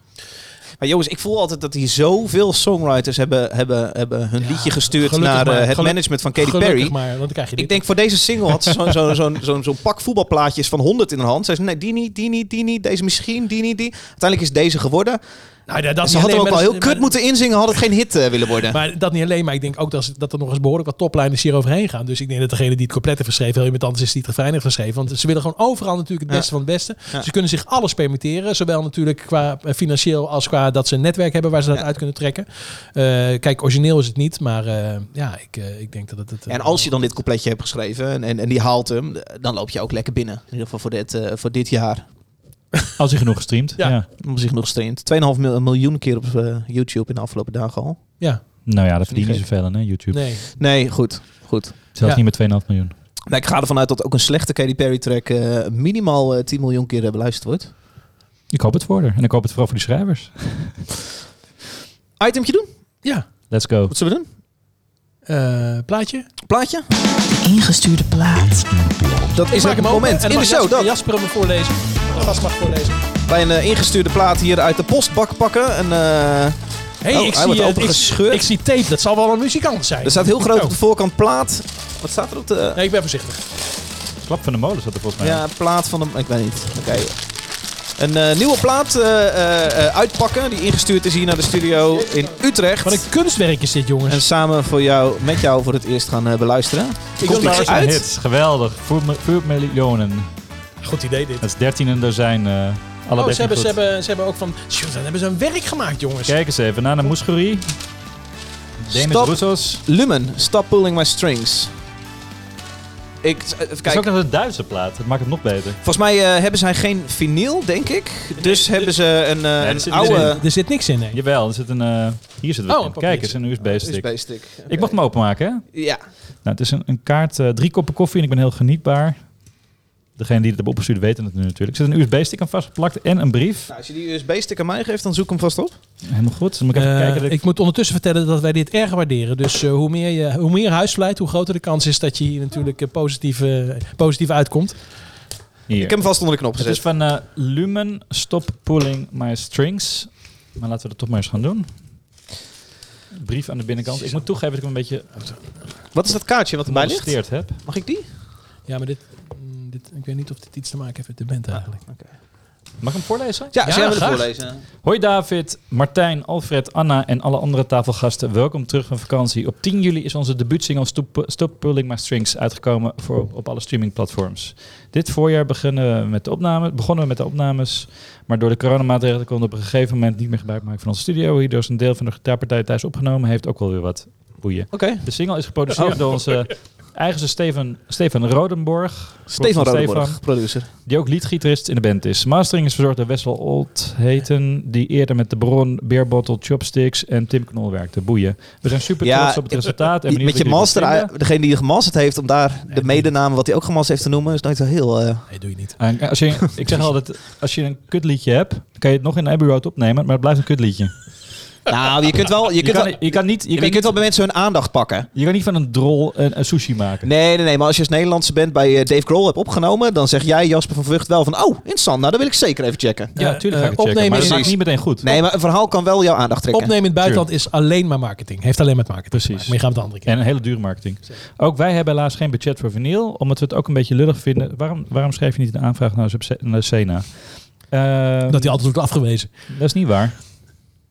A: Maar jongens, ik voel altijd dat hier zoveel songwriters hebben, hebben, hebben hun
B: Ja,
A: liedje gestuurd naar eh,
B: maar.
A: het
B: Geluk-
A: management van Katy Perry.
B: maar, want dan krijg je dit.
A: Ik denk voor deze single had ze zo'n zo, zo, zo, zo pak voetbalplaatjes van 100 in haar hand. Ze zei, nee, die niet, die niet, die niet, deze misschien, die niet, die. Uiteindelijk is deze geworden.
B: Nou, ja, dat
A: Ze hadden ook
B: maar
A: heel
B: dat-
A: kut moeten inzingen, had het geen hit eh, willen worden.
B: Maar dat niet alleen, maar ik denk ook dat, dat er nog eens behoorlijk wat toplijners hier overheen gaan. Dus ik denk dat degene die het complete verschreven, heel iemand anders is die het refrein heeft geschreven. Want ze willen gewoon overal natuurlijk het
A: Ja.
B: beste van het beste.
A: Ja.
B: Ze kunnen zich alles permitteren. Zowel natuurlijk qua eh, financieel als qua dat ze een netwerk hebben waar ze dat
A: Ja.
B: uit kunnen trekken. Eh, kijk, origineel is het niet, maar ja, ik, ik denk dat het... het
A: En als je dan dit coupletje hebt geschreven en, en, en die haalt hem, dan loop je ook lekker binnen. In ieder geval voor dit, voor dit jaar.
D: Als hij genoeg gestreamd.
B: Ja.
D: Ja.
A: Om zich nog gestreamd. 2,5 mil- miljoen keer op eh, YouTube in de afgelopen dagen al.
B: Ja,
D: Nou ja, dat verdient
A: Niet
D: zoveel aan, hè, YouTube.
B: nee.
A: Nee, goed. goed.
D: Zelfs
B: Ja.
D: niet met 2,5 miljoen.
A: Maar ik ga ervan uit dat ook een slechte Katy Perry track eh, minimaal eh, 10 miljoen keer eh, beluisterd wordt.
D: Ik hoop het voor haar. En ik hoop het vooral voor die schrijvers.
A: Itemtje doen?
B: Ja,
D: Let's go.
A: Wat zullen we doen?
B: Eh, plaatje.
A: Plaatje?
C: Ingestuurde plaat.
A: Dat is het moment in de show
B: Jasper,
A: dat
B: Jasper hem voorlezen. De gast mag voorlezen.
A: wij een eh, ingestuurde plaat hier uit de postbak pakken. En, eh,
B: Hey,
A: Oh,
B: ik,
A: hij
B: zie,
A: wordt
B: ik, ik zie tape. Dat zal wel een muzikant zijn.
A: er staat heel groot
B: Oh.
A: op de voorkant plaat. Wat staat er op de...
B: Nee, ik ben voorzichtig.
D: Klap van de molen zat er volgens mij.
A: Ja, plaat van de... Ik weet niet. Oké. Een eh, nieuwe plaat eh, eh, eh, uitpakken die ingestuurd is hier naar de studio in Utrecht.
B: Wat een kunstwerk is dit, jongens.
A: En samen voor jou, met jou voor het eerst gaan eh, beluisteren.
B: Ik
A: Komt iets uit?
D: Hits, geweldig. Voor, voor miljoenen.
B: Goed idee, dit.
D: Dat is 13 een dozijn. eh alle
B: Oh, ze
D: 13
B: hebben, ze, hebben, ze hebben ook van... Sjoe, dan hebben ze een werk gemaakt, jongens.
D: Kijk eens even. Nana Mouskouri. Demis
A: Stop.
D: Roussos.
A: Lumen, Stop Pulling My Strings. Ik, eh, even
D: Dat is ook nog een Duitse plaat. Dat maakt het nog beter.
A: Volgens mij eh, hebben zij geen vinyl, denk ik. Dus hebben ze een, eh,
D: er
A: een
D: zit-
A: oude
B: Er, er zit niks in, nee.
D: Jawel, er zit een... eh, hier zit het
B: Oh,
D: in.
B: een
D: Kijk
B: papiertje.
D: eens, een USB-stick.
A: USB-stick.
D: Ik mocht hem openmaken, hè?
A: Ja.
D: Nou, het is een, een kaart, eh, drie koppen koffie en ik ben heel genietbaar. Degene die het hebben opgestuurd weten het nu natuurlijk. Er zit een USB-stick aan vastgeplakt en een brief.
A: Nou, als je die USB-stick aan mij geeft, dan zoek ik hem vast op.
D: Helemaal goed. Dan moet ik even
B: Eh,
D: kijken. Dat
B: ik moet ondertussen vertellen dat wij dit erg waarderen. Dus eh, hoe, meer je, hoe meer huisvlijt, hoe groter de kans is dat je hier natuurlijk eh, positief, positief uitkomt.
D: Hier.
A: Ik heb hem vast onder de knop
D: Het
A: gezet.
D: is van Lumen Stop Pulling My Strings. Maar laten we dat toch maar eens gaan doen. Brief aan de binnenkant. Ik moet toegeven dat ik hem een beetje
A: Wat is dat kaartje wat erbij ligt?
D: heb.
A: Mag ik die?
B: Ja, maar dit, dit, ik weet niet of dit iets te maken heeft met de band eigenlijk.
D: Mag ik hem voorlezen?
A: Ja, jij wil
B: graag.
A: voorlezen.
D: Hoi David, Martijn, Alfred, Anna en alle andere tafelgasten. Welkom terug van vakantie. Op 10 juli is onze debuutsingle Stop, Stop Pulling My Strings uitgekomen voor, op alle streamingplatforms. Dit voorjaar beginnen we met de opname, begonnen we met de opnames, maar door de coronamaatregelen konden we op een gegeven moment niet meer gebruik maken van onze studio. Hierdoor is een deel van de gitaarpartij thuis opgenomen, heeft ook wel weer wat boeien. De single is geproduceerd
A: Oh.
D: door onze eigenste Steven, Stefan Rodenborg.
A: Stefan
D: Van
A: Rodenborg, producer.
D: die ook liedgitarist in de band is. Mastering is verzorgd door Wessel Oldheten, die eerder met de Bron, Beer Bottle, Chopsticks en Tim Knol werkte. Boeien. We zijn super
A: Ja,
D: trots op het resultaat. En
A: met je master,
D: ervan
A: degene die je gemasterd heeft, om daar de medenaam wat hij ook gemasterd heeft te noemen, is nooit zo heel... eh,
B: Nee, doe je niet.
D: En als je, ik zeg altijd, als je een kutliedje hebt, dan kan je het nog in Abbey Road opnemen, maar het blijft een kutliedje.
A: Nou, je kunt wel, je
D: Je,
A: kunt
D: kan,
A: wel,
D: je kan niet, je
A: je,
D: kan
A: kunt
D: niet,
A: wel bij mensen hun aandacht pakken.
D: je kan niet van een drol een, een sushi maken.
A: Nee, nee, nee. Maar als je als Nederlandse band bij eh, Dave Grohl hebt opgenomen, dan zeg jij Jasper van Vught wel van, oh, interessant. Nou, dat wil ik zeker even checken.
D: Ja, ga ik
B: eh,
D: het checken, maar dat
B: opnemen
D: maakt
A: is-
D: niet meteen goed.
A: Nee, maar een verhaal kan wel jouw aandacht trekken.
B: Opnemen in het buitenland is alleen maar marketing. Heeft alleen met marketing
D: Precies.
B: Maar je gaat het de andere keer.
D: En een hele dure marketing. Ook wij hebben helaas geen budget voor vinyl, omdat we het ook een beetje lullig vinden. Waarom, waarom schrijf je niet een aanvraag naar, naar Sena? Ehm,
B: dat hij altijd wordt afgewezen.
D: Dat is niet waar.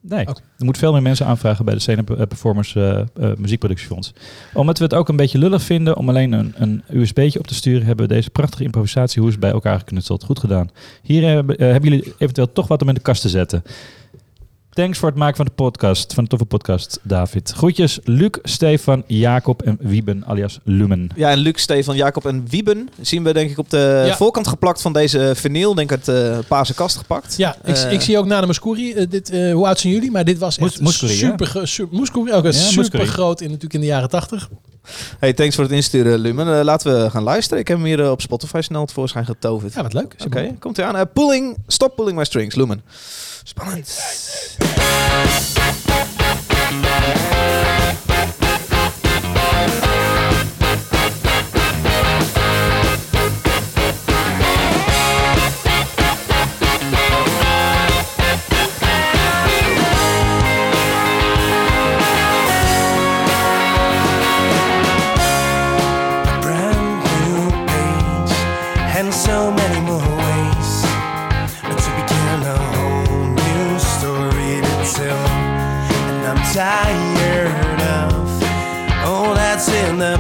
D: Nee, er moeten veel meer mensen aanvragen bij de Sena P- Performance eh, eh, Muziekproductiefonds. Omdat we het ook een beetje lullig vinden om alleen een, een USB'tje op te sturen, hebben we deze prachtige improvisatiehoes bij elkaar geknutseld. Goed gedaan. Hier hebben, eh, hebben jullie eventueel toch wat om in de kast te zetten. Thanks voor het maken van de podcast, van de toffe podcast, David. Groetjes, Luc, Stefan, Jacob en Wieben alias Lumen.
A: Ja, en Luc, Stefan, Jacob en Wieben zien we denk ik op de
B: Ja.
A: voorkant geplakt van deze vinyl. Denk uit de paarse kast gepakt.
B: Ja, ik,
A: Eh,
B: ik zie ook na de Muscuri. eh, dit, eh, hoe oud zijn jullie? Maar dit was echt super, super, Muscuri, ook een
D: Ja,
B: super
D: Muscuri.
B: groot in, natuurlijk in de jaren tachtig.
A: Hey, thanks voor het insturen, Lumen. Eh, laten we gaan luisteren. Ik heb hem hier eh, op Spotify snel tevoorschijn getoverd.
B: Ja, wat leuk.
A: Oké, komt hij aan. Eh, pulling, stop pulling my strings, Lumen. Spannend.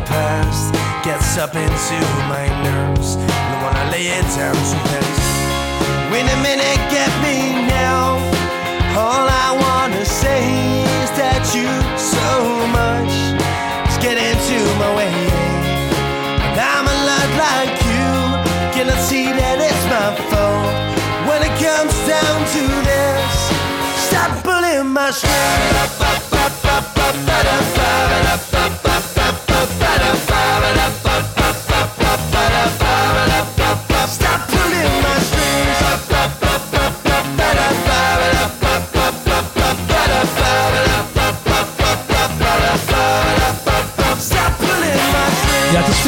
E: Past. Gets up into my nerves. And when I lay it down to rest. Wait a minute, get me now. All I wanna say is that you so much is getting to my way. And I'm a lot like you. Cannot see that it's my fault. When it comes down to this, stop pulling my strings.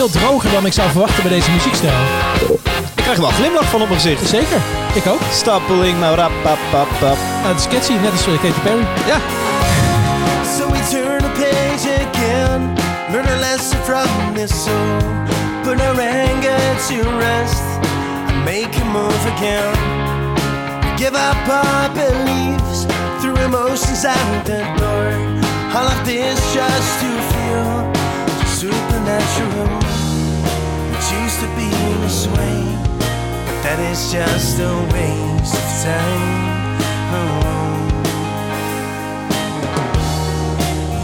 B: Veel droger dan ik zou verwachten bij deze muziekstijl.
A: Ik krijg wel een glimlach van op mijn gezicht.
B: Zeker, ik ook.
A: Stappeling, maar rap, pap, pap, pap.
B: Nou, het is catchy, net als eh, Katy Perry.
A: Ja,
E: So we turn the page again, learn a lesson from this soul. Put our anger to rest and make a move again. Give up our beliefs, through emotions out the door. All of this just to feel supernatural. Used to be this way, but that is just a waste of time. Oh.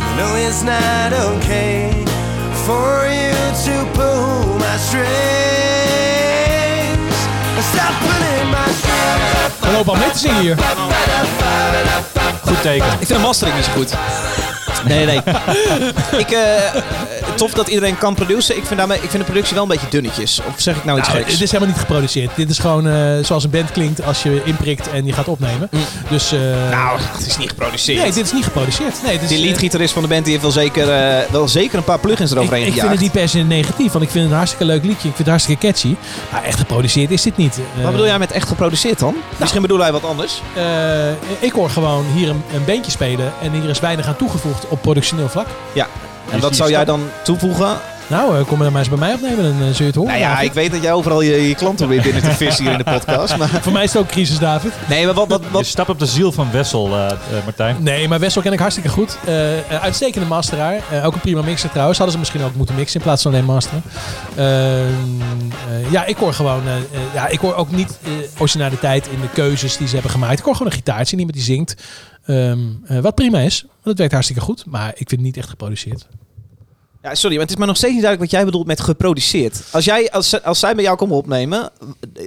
E: You know it's not okay for you to pull my strings. Stop pulling my strings.
B: We lopen al mee te zingen hier.
D: Goed teken.
A: ik vind de mastering niet zo goed. Nee, nee. ik, eh, tof dat iedereen kan produceren. Ik vind, daarmee, ik vind de productie wel een beetje dunnetjes. Of zeg ik nou iets
B: Nou,
A: geks?
B: het is helemaal niet geproduceerd. Dit is gewoon eh, zoals een band klinkt als je inprikt en je gaat opnemen. Dus, eh,
A: Nou, het is niet geproduceerd.
B: nee, dit is niet geproduceerd. Nee, dit
A: Die
B: eh,
A: leadgitarist van de band die heeft wel zeker, wel zeker een paar plugins
B: ik,
A: eroverheen
B: ik vind
A: gejaagd.
B: het niet per se negatief, want ik vind het een hartstikke leuk liedje. Ik vind het hartstikke catchy. Maar echt geproduceerd is dit niet.
A: Wat bedoel jij met echt geproduceerd dan? Misschien bedoel jij wat anders.
B: ik hoor gewoon hier een, een bandje spelen en hier is weinig aan toegevoegd op productioneel vlak.
A: Ja. En wat zou jij dan toevoegen?
B: Nou, eh, kom er maar eens bij mij opnemen, dan eh, zul je het horen.
A: Nou ja,
B: David.
A: ik weet dat jij overal je, je klanten weer binnen te vissen hier in de podcast. Maar...
B: Voor mij is het ook crisis, David.
A: Nee, maar wat, wat,
D: Je
A: wat,
D: stapt op de ziel van Wessel, eh, eh, Martijn.
B: Nee, maar Wessel ken ik hartstikke goed. Eh, eh, uitstekende masteraar. Ook een prima mixer trouwens. Hadden ze misschien ook moeten mixen in plaats van alleen masteren. Ehm, eh, ja, ik hoor gewoon... ja, ik hoor ook niet originaliteit in de keuzes die ze hebben gemaakt. Ik hoor gewoon een gitaartje, iemand die zingt. Ehm, eh, wat prima is. Want het werkt hartstikke goed. Maar ik vind het niet echt geproduceerd.
A: Ja, sorry, maar het is me nog steeds niet duidelijk wat jij bedoelt met geproduceerd. Als, jij, als, als zij bij jou komen opnemen...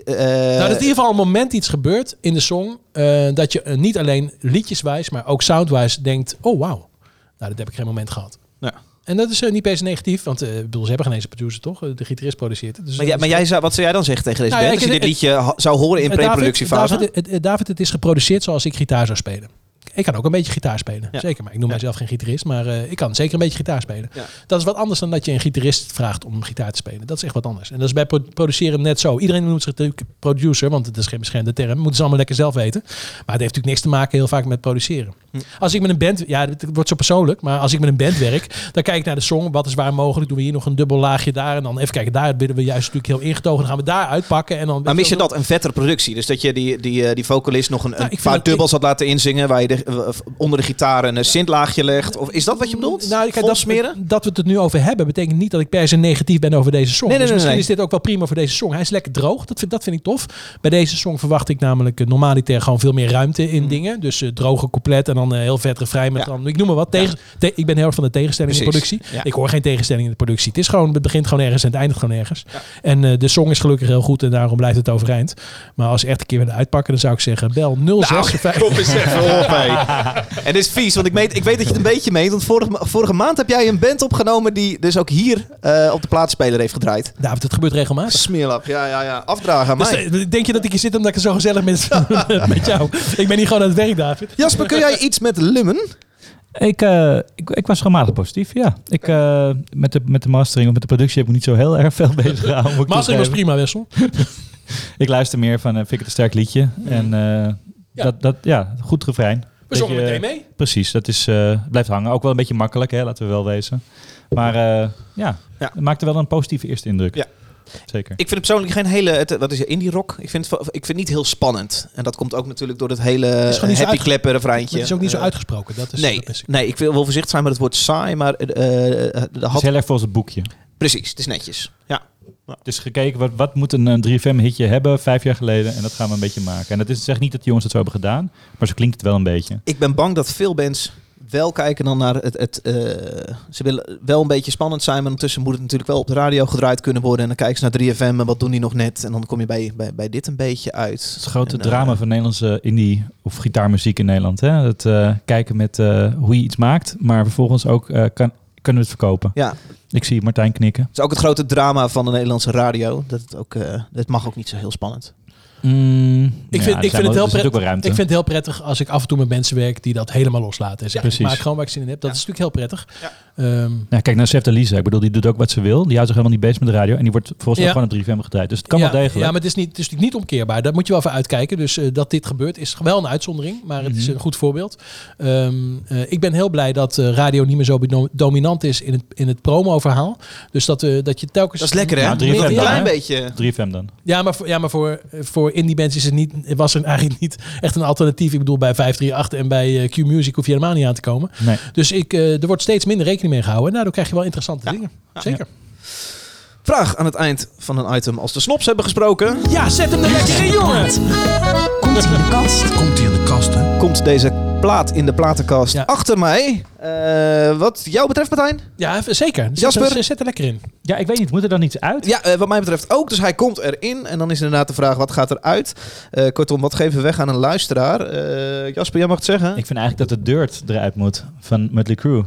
A: eh,
B: nou, dat in ieder geval een moment iets gebeurt in de song. eh, dat je niet alleen liedjeswijs, maar ook soundwijs denkt... Oh, wauw. Nou, dat heb ik geen moment gehad.
A: Ja.
B: En dat is niet per se negatief, want ik bedoel, ze hebben geen eens producer, toch? De gitarist produceert het. Dus
A: maar, jij, maar zou, wat zou jij dan zeggen tegen deze
B: Nou ja,
A: band?
B: ik-
A: Als je dit liedje zou horen in
B: David,
A: preproductiefase?
B: David, het is geproduceerd zoals ik gitaar zou spelen. Ik kan ook een beetje gitaar spelen.
A: Ja.
B: Zeker, maar ik noem mijzelf geen gitarist. Maar eh, ik kan zeker een beetje gitaar spelen. Dat is wat anders dan dat je een gitarist vraagt om gitaar te spelen. Dat is echt wat anders. En dat is bij pro- produceren net zo. Iedereen noemt zich natuurlijk producer, want het is geen beschermde term. Moeten ze allemaal lekker zelf weten. Maar het heeft natuurlijk niks te maken heel vaak met produceren.
A: Hm.
B: Als ik met een band, ja, het wordt zo persoonlijk. Maar als ik met een band werk, dan kijk ik naar de song. Wat is waar mogelijk? Doen we hier nog een dubbel laagje daar. En dan even kijken, daar willen we juist natuurlijk heel ingetogen. Dan gaan we daar uitpakken. En dan,
A: Maar mis je dat, een vettere productie? Dus dat je die, die, eh, die vocalist nog een,
B: Nou,
A: een paar dubbels had laten inzingen... waar je de, eh, onder de gitaar een synthlaagje legt? Of is dat wat je bedoelt?
B: Nou, kijk, dat,
A: smeren?
B: dat we het nu over hebben, betekent niet dat ik per se negatief ben over deze song.
A: Nee, nee,
B: dus misschien
A: nee.
B: is dit ook wel prima voor deze song. Hij is lekker droog. Dat vind, dat vind ik tof. Bij deze song verwacht ik namelijk uh, normaliter gewoon veel meer ruimte in dingen. Dus eh, droge couplet en dan eh, heel vet refrein met
A: Ja.
B: dan, ik noem maar wat. Tegen, te- ik ben heel erg van de tegenstelling in de productie.
A: Ja.
B: Ik hoor geen tegenstelling in de productie. Het is gewoon, het begint gewoon ergens en het eindigt gewoon ergens. En eh, de song is gelukkig heel goed en daarom blijft het overeind. Maar als echt een keer willen uitpakken, dan zou ik zeggen, bel 06
A: Nou, kom eens even op, hé. En dit is vies, want ik, meet, ik weet dat je het een beetje meent. Want vorige, ma- vorige maand heb jij een band opgenomen... die dus ook hier eh, op de plaatspeler heeft gedraaid.
B: David, het gebeurt regelmatig.
A: Smeerlap, ja, ja, ja. Afdragen aan
B: Dus,
A: mij.
B: eh, denk je dat ik hier zit omdat ik het zo gezellig met, met jou? Ik ben hier gewoon aan het werk, David.
A: Jasper, kun jij iets met Lummen?
D: Ik, eh, ik, ik was regelmatig positief, ja. Ik, eh, met, de, met de mastering of met de productie heb ik niet zo heel erg veel bezig gehouden.
B: Mastering was prima, Wessel.
D: Ik luister meer van, eh, vind ik het een sterk liedje. En eh,
B: Ja.
D: dat, dat, ja, goed refrein.
B: We zongen meteen mee.
D: Precies, dat is, eh, blijft hangen. Ook wel een beetje makkelijk, hè, laten we wel wezen. Maar eh, ja,
A: Ja.
D: het maakte wel een positieve eerste indruk.
A: Ja.
D: zeker.
A: Ik vind het persoonlijk geen hele, het, wat is het, indie rock? Ik vind, het, ik vind het niet heel spannend. En dat komt ook natuurlijk door het hele
B: zo
A: happy
B: uitge-
A: klepper
B: Maar
A: refreintje.
B: het is ook niet zo
A: Eh,
B: uitgesproken. Dat is,
A: Nee,
B: dat
A: nee, ik wil wel voorzichtig zijn met het woord saai, maar de
D: Het is heel erg volgens het boekje.
A: precies, het is netjes. Ja.
D: Dus gekeken, wat, wat moet een, een 3FM-hitje hebben vijf jaar geleden? En dat gaan we een beetje maken. En dat is zeg niet dat de jongens het zo hebben gedaan, maar zo klinkt het wel een beetje.
A: Ik ben bang dat veel bands wel kijken dan naar het... het eh, ze willen wel een beetje spannend zijn, maar ondertussen moet het natuurlijk wel op de radio gedraaid kunnen worden. En dan kijken ze naar 3FM en wat doen die nog net? En dan kom je bij, bij, bij dit een beetje uit.
D: Het grote
A: En, eh,
D: drama van Nederlandse indie of gitaarmuziek in Nederland. Hè? Het eh, kijken met hoe je iets maakt, maar vervolgens ook kan, kunnen we het verkopen.
A: Ja,
D: Ik zie Martijn knikken.
A: het is ook het grote drama van de Nederlandse radio. Dat het ook, eh het mag ook niet zo heel spannend.
D: Mm,
B: Ik
D: ja,
B: vind, ik vind het heel prettig. Ik vind het heel prettig als ik af en toe met mensen werk die dat helemaal loslaten. En zeggen, ik
D: Precies.
B: maak gewoon waar ik zin in heb. Dat is natuurlijk heel prettig.
A: Ja.
B: Ehm,
D: Ja, kijk naar Sefta Lisa. Ik bedoel, die doet ook wat ze wil. Die houdt zich helemaal niet bezig met de radio. En die wordt volgens mij
B: Ja.
D: gewoon op 3FM gedraaid. Dus het kan
B: ja,
D: wel degelijk.
B: Ja, maar het is, niet, het is natuurlijk niet omkeerbaar. Daar moet je wel voor uitkijken. Dus eh, dat dit gebeurt is wel een uitzondering. Maar het is
D: Mhm.
B: een goed voorbeeld. Ehm, eh, ik ben heel blij dat eh, radio niet meer zo dominant is in het, in het promo-verhaal. Dus dat, eh, dat je telkens...
A: Dat is lekker, hè?
D: Ja, 3FM
A: Een
D: dan,
A: klein beetje.
D: 3FM dan.
B: Ja, maar voor, ja, maar voor, voor indie bands is het niet, was er eigenlijk niet echt een alternatief. Ik bedoel, bij 538 en bij Q-Music hoef je helemaal niet aan te komen.
D: Nee.
B: Dus ik, eh, er wordt steeds minder rekening mee gehouden. En daardoor krijg je wel interessante
A: Ja.
B: dingen. Zeker.
A: Vraag aan het eind van een item. Als de snops hebben gesproken,
B: Ja, zet hem er lekker in, jongen!
F: Komt hij in de kast?
G: Komt hij in de kast, hè?
A: komt deze plaat in de platenkast
B: Ja.
A: achter mij. Eh, wat jou betreft, Martijn?
B: Ja, v- zeker. Zet,
A: Jasper?
B: er- Zet er lekker in.
D: Ja, ik weet niet. Moet er dan iets uit?
A: Ja, eh, wat mij betreft ook. Dus hij komt erin. En dan is inderdaad de vraag, wat gaat eruit? Eh kortom, wat geven we weg aan een luisteraar? Eh, Jasper, jij mag het zeggen.
D: Ik vind eigenlijk dat de Dirt eruit moet van Mötley Crüe.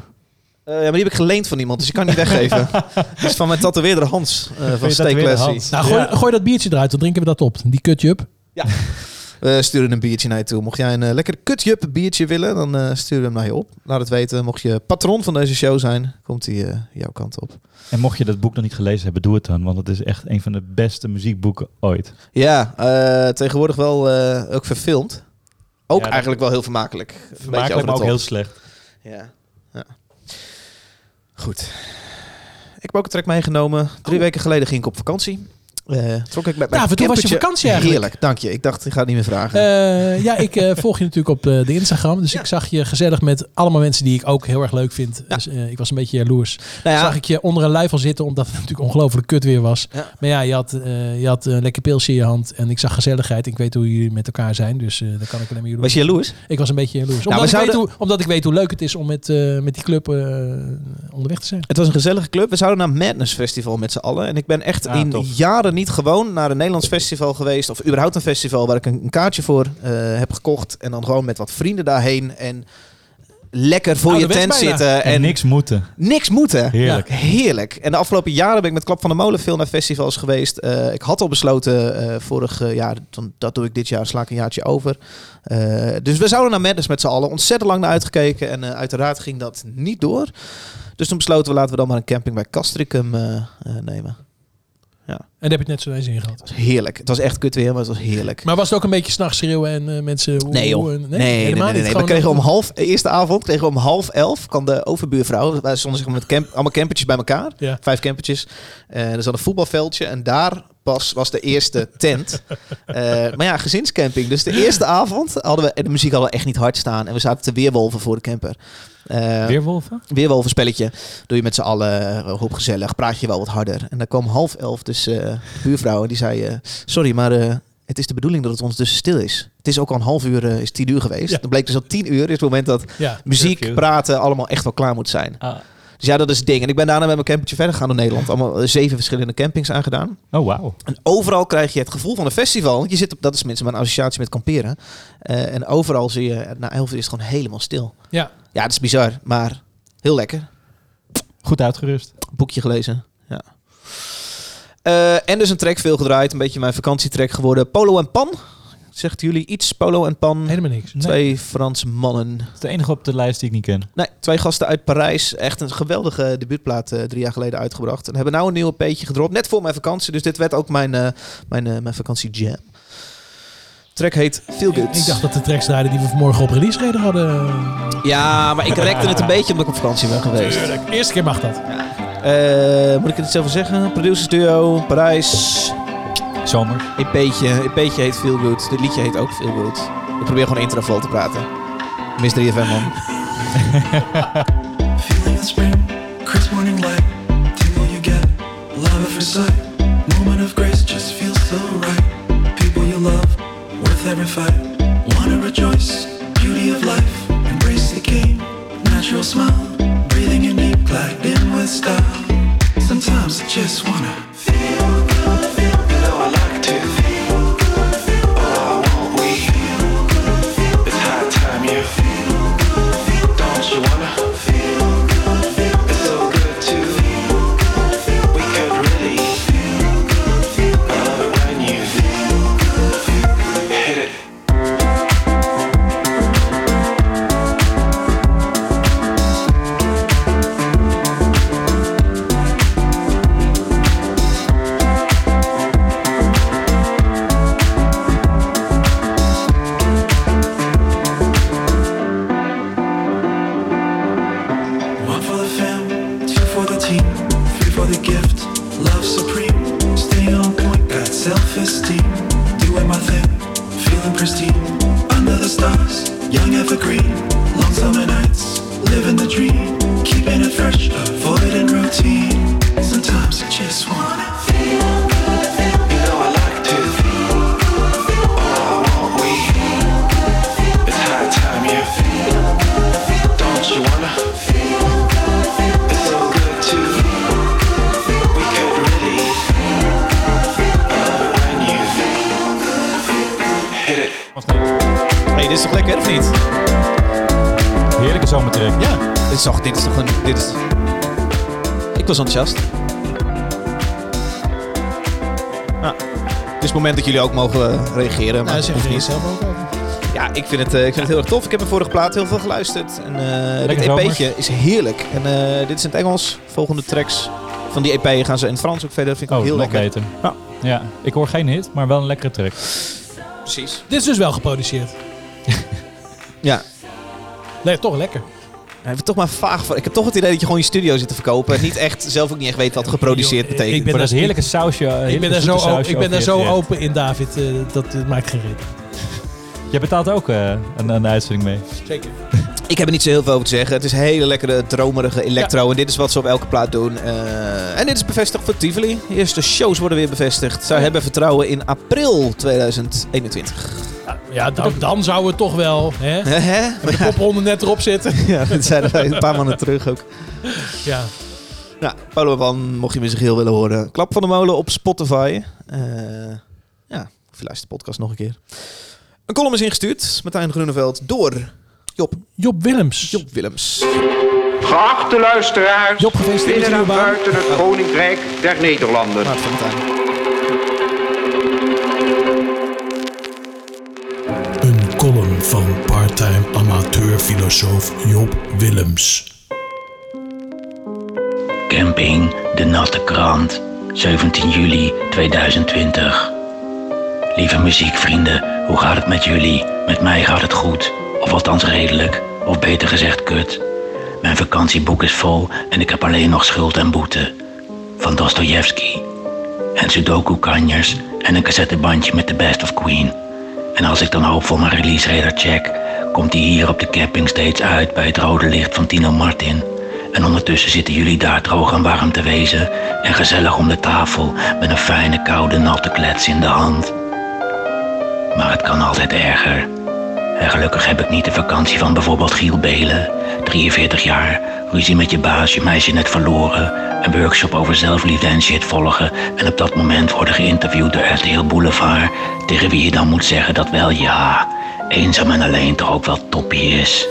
A: Eh, ja, maar die heb ik geleend van iemand, dus die kan ik niet weggeven. Het is van mijn tatoeëerder Hans eh, van.
D: Hans?
B: Nou, gooi,
D: Ja.
B: gooi dat biertje eruit, dan drinken we dat op. Die cut-up.
A: We sturen een biertje naar je toe. Mocht jij een eh, lekker kutjup biertje willen, dan eh, sturen we hem naar je op. Laat het weten. Mocht je patron van deze show zijn, komt hij eh, jouw kant op.
D: En mocht je dat boek nog niet gelezen hebben, doe het dan. Want het is echt een van de beste muziekboeken ooit.
A: Ja, eh, tegenwoordig wel eh, ook verfilmd. Ook
D: Ja,
A: eigenlijk wel heel vermakelijk.
D: Vermakelijk, maar ook heel slecht.
A: Ja. Goed. Ik heb ook een track meegenomen. Drie weken geleden ging ik op vakantie. Eh, trok ik met mijn
B: hoe was je vakantie eigenlijk?
A: Heerlijk, dank je. Ik dacht, ik ga het niet meer vragen.
B: Eh, ja, ik eh, volg je natuurlijk op de Instagram. Dus ik zag je gezellig met allemaal mensen die ik ook heel erg leuk vind.
A: Ja.
B: Dus ik was een beetje jaloers.
A: nou ja,
B: Zag ik je onder een luifel zitten, omdat het natuurlijk ongelooflijk kut weer was. Maar ja, je had, je had een lekker pilsje in je hand. En ik zag gezelligheid. Ik weet hoe jullie met elkaar zijn. Dus daar kan ik alleen maar jaloers.
A: was je jaloers?
B: Ik was een beetje jaloers.
A: Nou,
B: Omdat, ik weet hoe, omdat ik weet hoe leuk het is om met, met die club onderweg te zijn.
A: Het was een gezellige club. We zouden naar Madness Festival met z'n allen. En ik ben echt
D: Ah,
A: in
D: tof.
A: jaren niet gewoon naar een Nederlands festival geweest. Of überhaupt een festival waar ik een, een kaartje voor eh, heb gekocht. En dan gewoon met wat vrienden daarheen. En lekker voor je tent zitten.
D: En,
A: En,
D: niks moeten.
A: niks moeten.
D: Heerlijk.
A: Ja, heerlijk. En de afgelopen jaren ben ik met Klap van de Molen veel naar festivals geweest. Eh, ik had al besloten eh, vorig jaar, dan, dat doe ik dit jaar, sla ik een jaartje over. Eh, dus we zouden naar Madness met z'n allen ontzettend lang naar uitgekeken. En uiteraard ging dat niet door. Dus toen besloten we, laten we dan maar een camping bij Castricum eh, nemen.
B: En daar heb het net zo eens in gehad.
A: Het was heerlijk. Het was echt kut weer, maar het was heerlijk.
B: Maar was het ook een beetje s'nachts schreeuwen en eh, mensen...
A: Nee joh. Nee,
B: en-
A: nee, nee.
B: helemaal
A: nee,
B: niet.
A: We kregen om half, eerste avond kregen we om half elf, kan de overbuurvrouw, wij stonden maar met camp, allemaal campertjes bij elkaar.
B: Ja.
A: Vijf campertjes. Eh, er zat een voetbalveldje en daar pas was de eerste tent. Eh, maar ja, gezinscamping. Dus de eerste avond hadden we, en de muziek hadden we echt niet hard staan. En we zaten te weerwolven voor de camper. Eh,
D: Weerwolven?
A: Weerwolven spelletje. Doe je met z'n allen, eh, hoop gezellig, praat je wel wat harder. En dan kwam half elf dus de buurvrouw en die zei... sorry, maar het is de bedoeling dat het ondertussen stil is. Het is ook al een half uur, is tien uur geweest.
B: Ja.
A: Dan bleek dus al tien uur is het moment dat
B: Ja.
A: muziek,
D: Curfew.
A: praten allemaal echt wel klaar moet zijn.
D: Ah.
A: Dus ja, dat is het ding. En ik ben daarna met mijn campertje verder gegaan door Nederland. Allemaal eh, zeven verschillende campings aangedaan.
D: Oh, wauw.
A: En overal krijg je het gevoel van een festival. Want je zit op, dat is mensen mijn associatie met kamperen. Eh, en overal zie je, na elf uur is het gewoon helemaal stil.
B: Ja.
A: Ja, het is bizar, maar heel lekker.
D: Goed uitgerust.
A: Boekje gelezen. Ja. Eh, en dus een track veel gedraaid. Een beetje mijn vakantietrack geworden. Polo en Pan. Zegt jullie iets? Polo en Pan.
B: Helemaal niks.
A: Twee Franse mannen.
D: Dat is de enige op de lijst die ik niet ken.
A: Nee, twee gasten uit Parijs. Echt een geweldige debuutplaat eh, drie jaar geleden uitgebracht. En hebben nou een nieuwe peetje gedropt. Net voor mijn vakantie. Dus dit werd ook mijn, eh mijn, eh, mijn vakantie jam. Track heet Feel Good.
B: Ik dacht dat de tracks draaiden die we vanmorgen op release reden hadden.
A: Ja, maar ik rekte het een beetje omdat ik op vakantie ben geweest.
B: Tuurlijk. Eerste keer mag dat.
A: Moet ik iets over zeggen? Producers duo, Parijs,
D: Zomer.
A: EP'tje. EP'tje heet Feel Good. Dit liedje heet ook Feel Good. Ik probeer gewoon introvol te praten. Mr. FM man.
G: Feeling of spring, crisp morning light, tingle you get, love at first sight, moment of grace just feels so right. People you love, worth every fight. Wanna rejoice, beauty of life, embrace the game, natural smile, breathing in deep, glide in with style. Sometimes I just wanna feel good, feel
A: Dit is toch, dit is toch een... Dit is... Ik was enthousiast. Nou, het is het moment dat jullie ook mogen eh, reageren. Maar
B: Nou, zeg
A: hoeft
B: je
A: niet.
B: zelf ook over.
A: Ja, ik vind, het, eh, ik vind het heel erg tof. Ik heb de vorige plaat heel veel geluisterd. En eh dit. EP'tje is heerlijk. En dit is in het Engels. Volgende tracks van die EP gaan ze in het Frans ook verder. Dat vind ik
D: Oh,
A: ook heel lekker.
D: beter.
A: Ja,
D: ik hoor geen hit, maar wel een lekkere track.
A: Precies.
B: Dit is dus wel geproduceerd.
A: Ja.
B: Nee, toch lekker.
A: Ja, ik heb toch maar vaag voor. Ik heb toch het idee dat je gewoon je studio zit te verkopen. en niet echt, zelf ook niet echt weet wat geproduceerd
B: Joh,
A: betekent.
B: ik ben daar-
D: is heerlijke sausje.
B: Ik ben daar zo, open,
D: sausje
B: ik ben daar zo open in, David. eh, dat het maakt geen reet.
D: Jij betaalt ook eh, een, een uitzending mee.
B: Zeker.
A: Ik heb er niet zo heel veel over te zeggen. Het is hele lekkere, dromerige electro. En dit is wat ze op elke plaat doen. Eh, en dit is bevestigd voor Tivoli. De eerste shows worden weer bevestigd. Zij hebben vertrouwen in april 2021.
B: Ja, dan, dan zou het toch wel. Hè?
A: Hè?
B: De popronde net erop zitten.
A: Ja, dat zeiden wij een paar maanden terug ook.
B: Ja.
A: Nou, Paulo van, mocht je me zich heel willen horen. Klap van de molen op Spotify. Eh, ja, of je luistert de podcast nog een keer. Een column is ingestuurd, Martijn Groeneveld, door Job,
B: Job Willems.
A: Job Willems.
H: Geachte luisteraars,
B: Job, gefeliciteerd
H: binnen en buiten het Koninkrijk der Nederlanden.
A: Maat van Martijn.
I: Van parttime amateurfilosoof Job Willems.
J: Camping De Natte Krant, 17 juli 2020. Lieve muziekvrienden, hoe gaat het met jullie? Met mij gaat het goed, of althans redelijk, of beter gezegd kut. Mijn vakantieboek is vol en ik heb alleen nog schuld en boete. Van Dostojevski. En sudoku-kanjers en een cassettebandje met The Best of Queen. En als ik dan hoopvol mijn release radar check, komt die hier op de camping steeds uit bij het rode licht van Tino Martin. En ondertussen zitten jullie daar droog en warm te wezen en gezellig om de tafel met een fijne koude natte klets in de hand. Maar het kan altijd erger. En gelukkig heb ik niet de vakantie van bijvoorbeeld Giel Belen, 43 jaar, ruzie met je baas, je meisje net verloren, een workshop over zelfliefde en shit volgen en op dat moment worden geïnterviewd door RTL Boulevard, tegen wie je dan moet zeggen dat wel ja, eenzaam en alleen toch ook wel toppie is.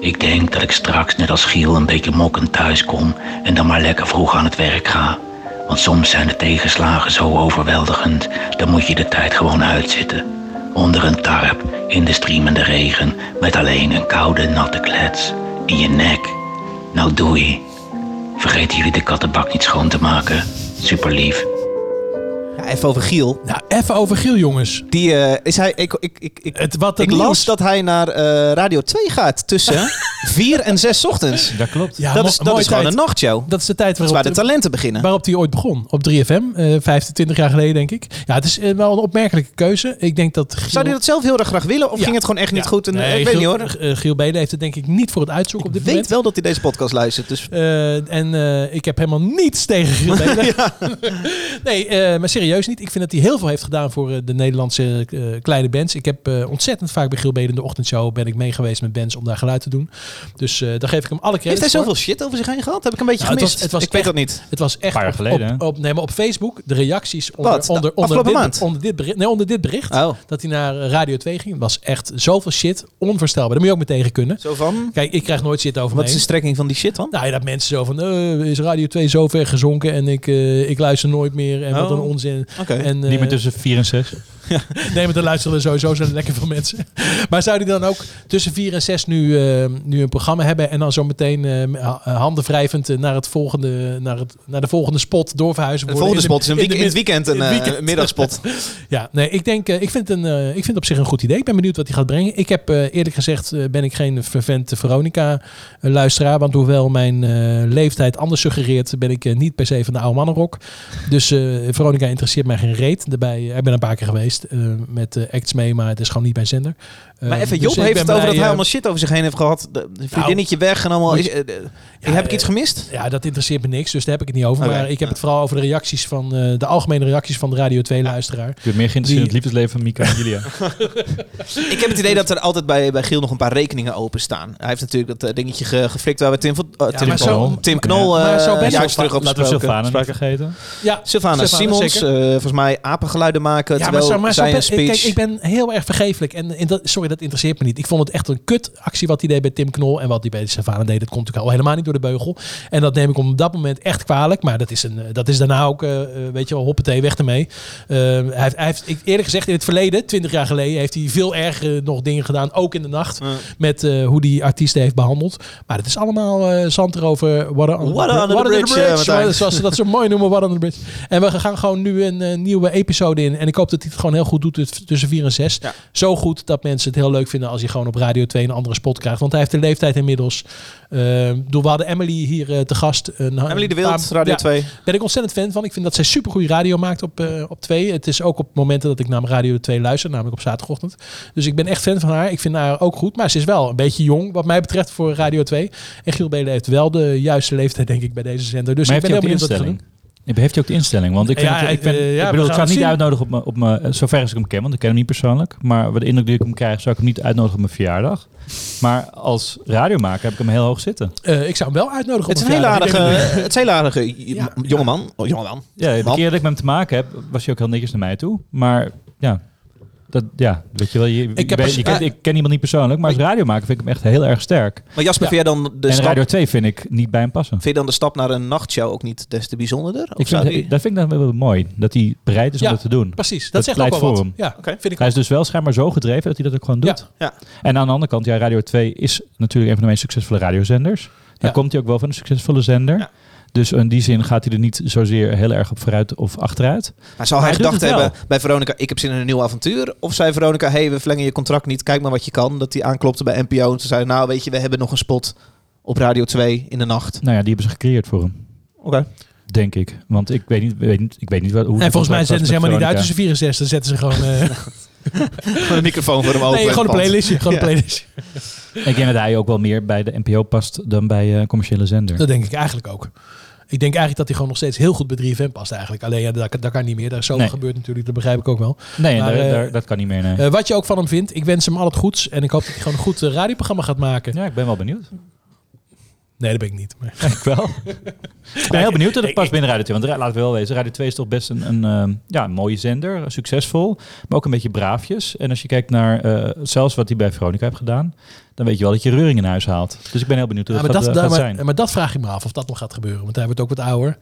J: Ik denk dat ik straks net als Giel een beetje mokkend thuis kom en dan maar lekker vroeg aan het werk ga. Want soms zijn de tegenslagen zo overweldigend, dan moet je de tijd gewoon uitzitten. Onder een tarp, in de streamende regen, met alleen een koude natte klets in je nek. Nou doei. Vergeten jullie de kattenbak niet schoon te maken? Super lief.
A: Ja, even over Giel.
B: Nou, even over Giel, jongens.
A: Die eh, is hij. Ik, ik, ik, ik,
B: Het, wat
A: ik las dat hij naar eh, Radio 2 gaat tussen 4 en 6 ochtends.
D: Dat klopt.
B: Ja,
A: dat is, dat is gewoon een nachtshow.
B: Dat is de tijd waarop,
A: waar de talenten beginnen.
B: waarop hij ooit begon. Op 3FM, eh 25 jaar geleden, denk ik. Ja, het is eh, wel een opmerkelijke keuze. Ik denk dat Giel...
A: Zou hij dat zelf heel erg graag willen? Of
B: Ja.
A: ging het gewoon echt niet
B: Ja.
A: goed? En,
B: Nee,
A: ik weet
B: Giel,
A: niet hoor.
B: Giel Belen heeft het denk ik niet voor het uitzoeken op dit
A: Ik weet
B: moment.
A: wel dat hij deze podcast luistert. Dus
B: Eh, en eh, ik heb helemaal niets tegen Giel Belen. nee, eh, maar serieus niet. Ik vind dat hij heel veel heeft gedaan voor eh, de Nederlandse eh, kleine bands. Ik heb eh, ontzettend vaak bij Giel Belen in de ochtendshow ben ik mee geweest met bands om daar geluid te doen. Dus eh daar geef ik hem alle credits
A: heeft hij
B: voor.
A: zoveel shit over zich heen gehad? Heb ik een beetje
B: Nou, het
A: gemist.
B: was- het was
A: ik weet dat niet.
B: Het was echt
D: Paar jaar
B: op-
D: geleden,
B: op, nee, maar op Facebook de reacties onder,
A: Wat?
B: onder,
A: De
B: onder, dit,
A: maand?
B: onder, dit bericht, nee, onder dit bericht
A: Oh,
B: dat hij naar Radio 2 ging. Was echt zoveel shit, onvoorstelbaar. Daar moet je ook mee tegen kunnen.
A: zo van.
B: Kijk, ik krijg nooit shit over
A: Wat
B: me
A: is de strekking van die shit dan?
B: Nou ja, dat mensen zo van, is Radio 2 zo ver gezonken en ik, eh, ik luister nooit meer en wat
A: Oh.
B: een onzin.
A: Oké.
B: En,
D: Niet meer
B: eh,
D: tussen 4 en 6.
B: Nee, maar dan luisteren er sowieso zo lekker veel mensen. Maar zou die dan ook tussen 4 en 6 nu, eh, nu een programma hebben en dan zo meteen eh, ha- handen wrijvend naar, het volgende, naar, het, naar de volgende spot doorverhuizen?
A: De
B: worden
A: volgende
B: in
A: spot is een
B: in
A: week-
B: de
A: in het
B: mid-
A: weekend een eh,
B: weekend.
A: middagspot.
B: Ja, nee, ik denk, eh, ik vind, het een, ik vind het op zich een goed idee. Ik ben benieuwd wat hij gaat brengen. Ik heb eh, eerlijk gezegd, eh, ben ik geen fervent Veronica-luisteraar. want hoewel mijn eh, leeftijd anders suggereert, ben ik niet per se van de oude mannenrok. Dus eh, Veronica interesseert mij geen reet. Daarbij, ik ben een paar keer geweest eh, met eh, acts mee, maar het is gewoon niet mijn zender.
A: Maar even,
B: dus
A: Job heeft het over dat hij
B: eh,
A: allemaal shit over zich heen heeft gehad. De, de vriendinnetje weg en allemaal. Is, eh, eh, heb ik iets gemist?
B: Ja, dat interesseert me niks, dus daar heb ik het niet over. Maar ik heb het vooral over de reacties van de, de algemene reacties van de Radio 2-luisteraar.
D: Ik ben meer geïnteresseerd in het liefdesleven van Mika en Julia.
A: Ik heb het idee dat er altijd bij, bij Giel nog een paar rekeningen openstaan. Hij heeft natuurlijk dat dingetje ge, geflikt waar we Tim, van- eh, Tim,
B: maar zo-
A: Tim Knol
B: Ja, maar zo je
A: juist terug op
D: Laten we. Sylvana niet vergeten.
B: Ja,
A: Sylvana Simons, eh, volgens mij apengeluiden maken.
B: Ja, maar, zo, maar zo kijk, ik ben heel erg vergeeflijk. En, en dat, sorry, dat interesseert me niet. Ik vond het echt een kut actie wat hij deed bij Tim Knol. En wat hij bij Savannah deed, dat komt natuurlijk al helemaal niet door de beugel. En dat neem ik op dat moment echt kwalijk. Maar dat is, een, eh, dat is daarna ook, eh, weet je wel, hoppatee, weg ermee. Hij heeft, hij heeft ik, eerlijk gezegd, in het verleden, 20 jaar geleden, heeft hij veel erger nog dingen gedaan. Ook in de nacht.
A: Ja.
B: Met hoe die artiesten heeft behandeld. Maar het is allemaal zand erover. Water under
A: the bridge,
B: zoals ze dat zo mooi noemen, Water under the bridge. En we gaan gewoon nu een nieuwe episode in. En ik hoop dat hij het gewoon heel goed doet tussen 4 en 6.
A: Ja.
B: Zo goed dat mensen het heel leuk vinden als je gewoon op Radio 2 een andere spot krijgt. Want hij heeft de leeftijd inmiddels. Uh, door we hadden Emily hier eh, te gast. Een,
A: Emily de Wild,
B: paar-
A: Radio
B: ja,
A: 2.
B: ben ik ontzettend fan van. Ik vind dat zij supergoeie radio maakt op, eh op 2. Het is ook op momenten dat ik naar Radio 2 luister, namelijk op zaterdagochtend. Dus ik ben echt fan van haar. Ik vind haar ook goed. Maar ze is wel een beetje jong, wat mij betreft, voor Radio 2. En Giel Belen heeft wel de juiste leeftijd, denk ik, bij deze zender. Dus
D: maar
B: ik
D: heeft
B: ben heel benieuwd wat?
D: Heeft hij ook de instelling? Want ik, vind
B: Ja,
D: het, ik, ben,
B: eh, ja,
D: ik bedoel, ik zou niet
B: zien.
D: uitnodigen op mijn, op mijn, zover als ik hem ken, want ik ken hem niet persoonlijk. Maar wat de indruk die ik hem krijg, zou ik hem niet uitnodigen op mijn verjaardag. Maar als radiomaker heb ik hem heel hoog zitten.
B: Eh, ik zou hem wel uitnodigen.
A: Het is
B: op
A: een hele
B: verjaardag.
A: Aardige, het is een hele aardige
B: Ja.
A: jongeman. Oh, jongeman.
D: Ja, de
A: Man.
D: keer dat ik met hem te maken heb, was hij ook heel netjes naar mij toe. Maar ja, dat, ja weet je wel, je,
B: Ik heb
D: je
B: ja.
D: ik ken iemand niet persoonlijk, maar als radiomaker vind ik hem echt heel erg sterk.
A: Maar Jasper,
B: Ja.
A: vind jij dan de
D: en
A: stap,
D: Radio 2 vind ik niet bij hem passen.
A: vind je dan de stap naar een nachtshow ook niet des te bijzonderder?
D: Ik vind,
A: die-
D: Dat vind ik dan wel mooi, dat hij bereid is
B: Ja,
D: om dat te doen.
B: Precies, dat,
D: Dat
B: zegt ook wel wat.
D: hem.
B: Ja,
A: Oké.
B: vind ik
D: Hij is dus wel schijnbaar zo gedreven dat hij dat ook gewoon doet.
A: Ja.
D: En aan de andere kant, ja, Radio 2 is natuurlijk een van de meest succesvolle radiozenders. Daar
B: Ja.
D: komt hij ook wel van een succesvolle zender. Dus in die zin gaat hij er niet zozeer heel erg op vooruit of achteruit.
A: Maar zou hij, gedacht hebben bij Veronica, ik heb zin in een nieuw avontuur? Of zei Veronica, hey, we verlengen je contract niet, kijk maar wat je kan. Dat hij aanklopte bij NPO en ze zei, nou weet je, we hebben nog een spot op Radio 2 in de nacht.
D: Nou ja, die hebben ze gecreëerd voor hem.
A: Oké.
D: Denk ik. Want ik weet niet, weet niet, ik weet niet wat, hoe
B: En volgens mij zetten ze helemaal niet uit tussen 64. Dan zetten ze gewoon, eh,
A: Gewoon een microfoon voor hem open.
B: nee, gewoon een playlistje. Gewoon een playlistje.
D: Ik denk dat hij ook wel meer bij de NPO past dan bij eh commerciële zender.
B: Dat denk ik eigenlijk ook. Ik denk eigenlijk dat hij gewoon nog steeds heel goed bij 3FM past eigenlijk. Alleen ja, dat, dat kan niet meer. Daar is zoveel
D: Nee.
B: gebeurd natuurlijk. Dat begrijp ik ook wel.
D: Nee,
B: Maar,
D: daar,
B: eh,
D: daar- dat kan niet meer. Nee.
B: Eh, wat je ook van hem vindt. Ik wens hem al het goeds. En ik hoop dat hij gewoon een goed eh, radioprogramma gaat maken.
D: ja, ik ben wel benieuwd.
B: Nee, dat ben ik niet. Maar...
D: Ik wel. ik ben heel benieuwd dat het past binnen Radio 2. Want laten we wel wezen, Radio 2 is toch best een, een, ehm, ja, een mooie zender. Succesvol. Maar ook een beetje braafjes. En als je kijkt naar eh, zelfs wat hij bij Veronica heeft gedaan. Dan weet je wel dat je reuring in huis haalt. Dus ik ben heel benieuwd hoe
B: Ja,
D: dat,
B: maar,
D: gaat,
B: dat,
D: eh,
B: maar,
D: zijn.
B: maar dat vraag ik me af of dat nog gaat gebeuren. Want hij wordt ook wat ouder.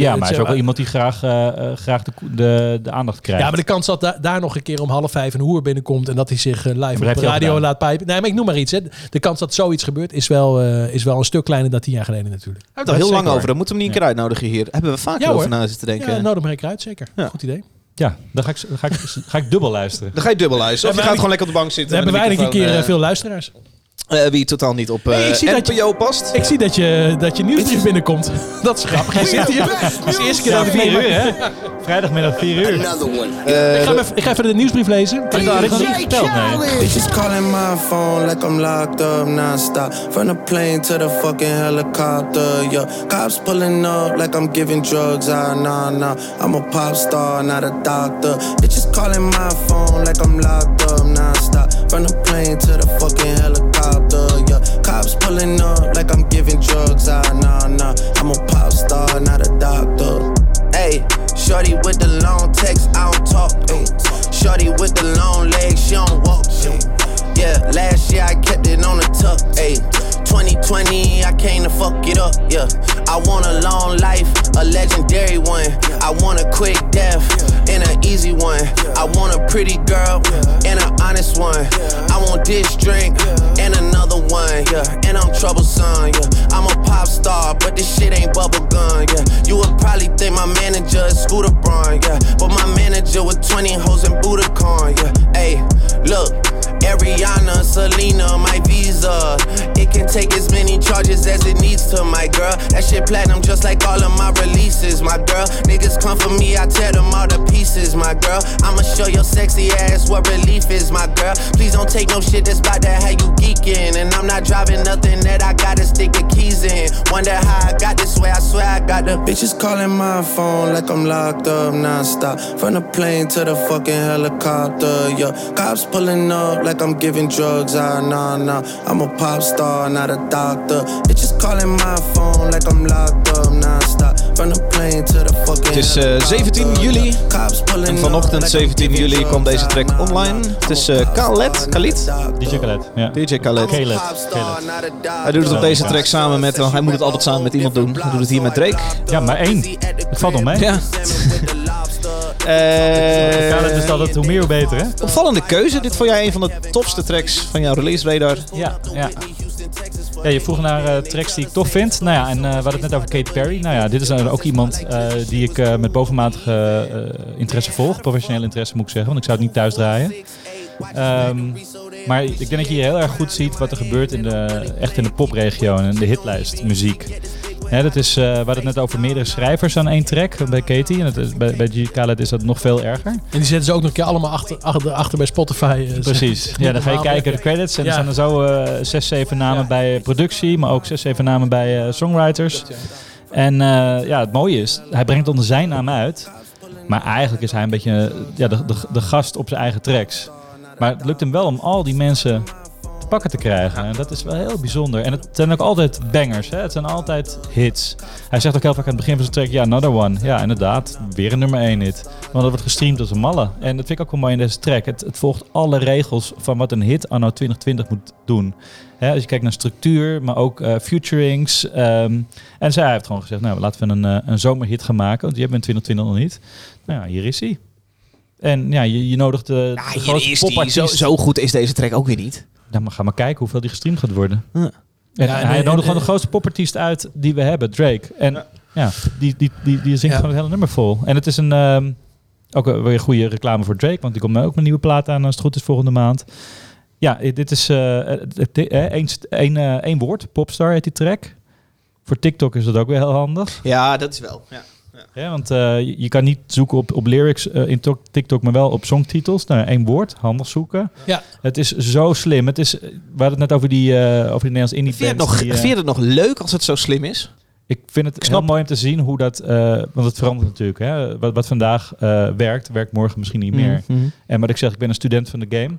D: Ja, maar hij is ook wel iemand die graag, eh, eh, graag de, de, de aandacht krijgt.
B: Ja, maar de kans dat da- daar nog een keer om half vijf een hoer binnenkomt en dat hij zich eh, live op de radio laat pijpen. Nee, maar ik noem maar iets. Hè. De kans dat zoiets gebeurt is wel, eh, is wel een stuk kleiner dan tien jaar geleden natuurlijk.
A: Hij heeft er heel lang over. Dan moeten we hem niet een keer uitnodigen hier. Hebben we vaak
B: Ja,
A: over na zitten denken.
B: Ja, nodig maar een keer uit, zeker.
A: Ja.
B: Goed idee.
D: Ja, dan ga ik, ga ik, ga ik dubbel luisteren.
A: Dan ga je dubbel luisteren. Of je gaat gewoon lekker op de bank
B: We
A: zitten.
B: hebben
A: met
B: weinig een keer eh, veel luisteraars.
A: Eh, wie totaal niet op
B: Nee,
A: eh
B: ik zie dat je-
A: past.
B: Ik zie dat je, dat je nieuwsbrief binnenkomt. Dat is grappig. Hij zit hier. Dat is de eerste keer
D: vier
B: meemaak.
D: uur, hè? Vrijdagmiddag 4 uur.
A: Eh,
B: Ik ga, even, ik ga even de nieuwsbrief lezen.
D: Ik nog niet verteld, nee.
K: Bitches calling my phone like I'm locked up non-stop. From the plane to the fucking helicopter, yeah. Cops pulling up like I'm giving drugs, ah, nah, nah. I'm a pop star, not a doctor. Bitches calling my phone like I'm locked up non-stop. From the plane to the fucking helicopter. Cops pulling up like I'm giving drugs, ah, nah, nah. I'm a pop star, not a doctor. Hey, shorty with the long text, I don't talk. Ay. Shorty with the long legs, she don't walk. Yeah, last year I kept it on the tuck. Ay. 2020, I came to fuck it up. Yeah, I want a long life, a legendary one. I want a quick death and an easy one. I want a pretty girl and an honest one. I want this drink and another one. Yeah, and I'm troublesome. Yeah, I'm a pop star, but this shit ain't bubblegum. Yeah, you would probably think my manager is Scooter Braun. Yeah, but my manager with 20 hoes and Budokan. Yeah, hey, look. Ariana, Selena, my visa. It can take as many charges as it needs to, my girl. That shit platinum just like all of my releases, my girl. Niggas come for me, I tear them all to pieces, my girl. I'ma show your sexy ass what relief is, my girl. Please don't take no shit that's about to have you geeking. And I'm not driving nothing that I gotta stick the keys in. Wonder how I got this way, I swear I got the bitches calling my phone like I'm locked up non-stop. From the plane to the fucking helicopter, yeah. Cops pulling up like I'm giving drugs, ah, nah, nah. I'm a pop star, not a doctor. Bitches calling my phone like I'm locked up non-stop. From the plane to the fucking
A: Het is eh, 17 juli. En vanochtend 17 juli kwam deze track online. Het is eh Khaled. Khalid?
D: DJ Khaled, ja.
A: DJ Khaled.
D: Caleb.
A: Hij doet het op deze track samen met... hij moet het altijd samen met iemand doen. Hij doet het hier met Drake.
D: Ja, maar één. Het valt nog mee.
A: Ja. Eh,
D: Khaled is altijd hoe meer hoe beter, hè?
A: Opvallende keuze. Dit vond jij een van de topste tracks van jouw release radar.
D: Ja, ja. Ja, je vroeg naar eh, tracks die ik tof vind. Nou ja, en eh, we hadden het net over Katy Perry. Nou ja, dit is ook iemand die ik met bovenmatige interesse volg. Professioneel interesse moet ik zeggen, want ik zou het niet thuis draaien. Ehm, maar ik denk dat je hier heel erg goed ziet wat er gebeurt in de, echt in de popregio en in de hitlijst muziek. Dat is, eh, we hadden het net over meerdere schrijvers aan één track bij Katy. En dat is, bij, bij G. Khaled is dat nog veel erger.
B: En die zetten ze ook nog een keer allemaal achter, achter, achter bij Spotify. eh,
D: Precies. Ja, dan ga je kijken de credits en
B: Ja.
D: er staan er zo eh, zes, zeven namen bij productie, maar ook zes, zeven namen bij songwriters. En ja, het mooie is, hij brengt onder zijn naam uit, maar eigenlijk is hij een beetje ja, de, de, de gast op zijn eigen tracks. Maar het lukt hem wel om al die mensen pakken te krijgen. En dat is wel heel bijzonder. En het zijn ook altijd bangers. Hè? Het zijn altijd hits. Hij zegt ook heel vaak aan het begin van zijn track, ja, another one. Ja, inderdaad. Weer een nummer 1 hit. Want dat wordt gestreamd als een malle. En dat vind ik ook wel mooi in deze track. Het, het volgt alle regels van wat een hit anno 2020 moet doen. Hè, als je kijkt naar structuur, maar ook eh futurings. ehm, en zij heeft gewoon gezegd, nou, laten we een, eh, een zomerhit gaan maken. Want die hebben we in 2020 nog niet. Nou ja, hier is hij. En ja, je, je nodigt de, de
A: die. Zo,
D: popartiest.
A: zo goed is deze track ook weer niet.
D: Nou, maar ga maar kijken hoeveel die gestreamd gaat worden.
A: Ja.
D: En
B: Ja, en-
D: hij
B: en-
D: nodigt gewoon
B: en-
D: de grootste popartiest uit die we hebben, Drake. En ja, die, die, die, die zingt
B: Ja.
D: gewoon het hele nummer vol. En het is een, ehm, ook een- weer een goede reclame voor Drake, want die komt ook met een nieuwe plaat aan als het goed is volgende maand. Ja, dit is eh, het- eh, één eh, één woord, Popstar heet die track. Voor TikTok is dat ook weer heel handig.
A: Ja, dat is wel. Ja.
D: Ja, want eh, je, kan niet zoeken op, op lyrics eh, in Tok- TikTok, maar wel op songtitels. Nou, één woord, handig zoeken.
B: Ja.
D: Het is zo slim. Het is, we hadden het net over die, eh over die Nederlands indie
A: Vind je, het
D: bands
A: nog,
D: die, eh,
A: vind je het nog leuk als het zo slim is?
D: Ik vind het
A: snap-
D: heel mooi om te zien hoe dat, eh, want het verandert natuurlijk. Hè? Wat, wat vandaag eh, werkt, werkt morgen misschien niet meer.
A: Mhm.
D: En wat ik zeg, ik ben een student van de game.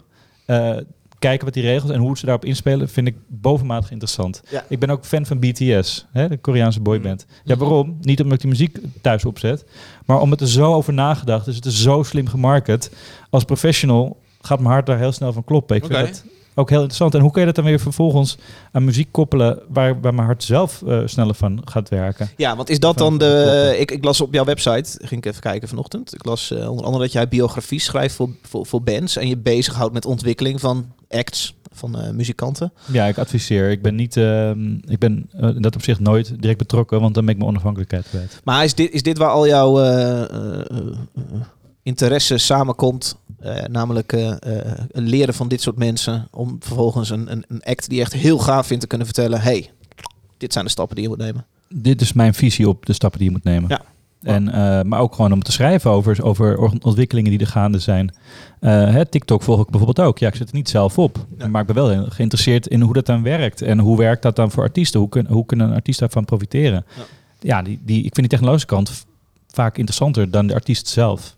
D: Kijken wat die regels en hoe ze daarop inspelen, vind ik bovenmatig interessant.
A: Ja.
D: Ik ben ook fan van BTS, hè, de Koreaanse boyband. Ja, waarom? Niet omdat ik die muziek thuis opzet, maar omdat er zo over nagedacht is. Het is zo slim gemarket. Als professional gaat mijn hart daar heel snel van kloppen. Ik vind
A: Oké.
D: dat ook heel interessant. En hoe kun je dat dan weer vervolgens aan muziek koppelen waar, waar mijn hart zelf eh, sneller van gaat werken?
A: Ja, want is dat
D: Van-
A: dan de... Ik, ik las op jouw website, ging ik even kijken vanochtend. Ik las eh, onder andere dat jij biografie schrijft voor, voor, voor bands. En je bezighoudt met ontwikkeling van acts, van eh, muzikanten.
D: Ja, ik adviseer. Ik ben niet, ehm, ik ben eh, in dat op zich nooit direct betrokken, want dan ben ik mijn onafhankelijkheid kwijt.
A: Maar is dit, is dit waar al jouw interesse samenkomt? Eh, namelijk eh, eh, een leren van dit soort mensen. Om vervolgens een, een, een act die je echt heel gaaf vindt te kunnen vertellen. hey, dit zijn de stappen die je moet nemen.
D: Dit is mijn visie op de stappen die je moet nemen.
A: Ja.
D: En, eh, maar ook gewoon om te schrijven over, over ontwikkelingen die er gaande zijn. Eh, hè, TikTok volg ik bijvoorbeeld ook. Ja, ik zet het niet zelf op. Maar ik ben wel geïnteresseerd in hoe dat dan werkt. En hoe werkt dat dan voor artiesten? Hoe, kun, hoe kunnen een artiest daarvan profiteren? Ja, die, die, ik vind die technologische kant vaak interessanter dan de artiest zelf.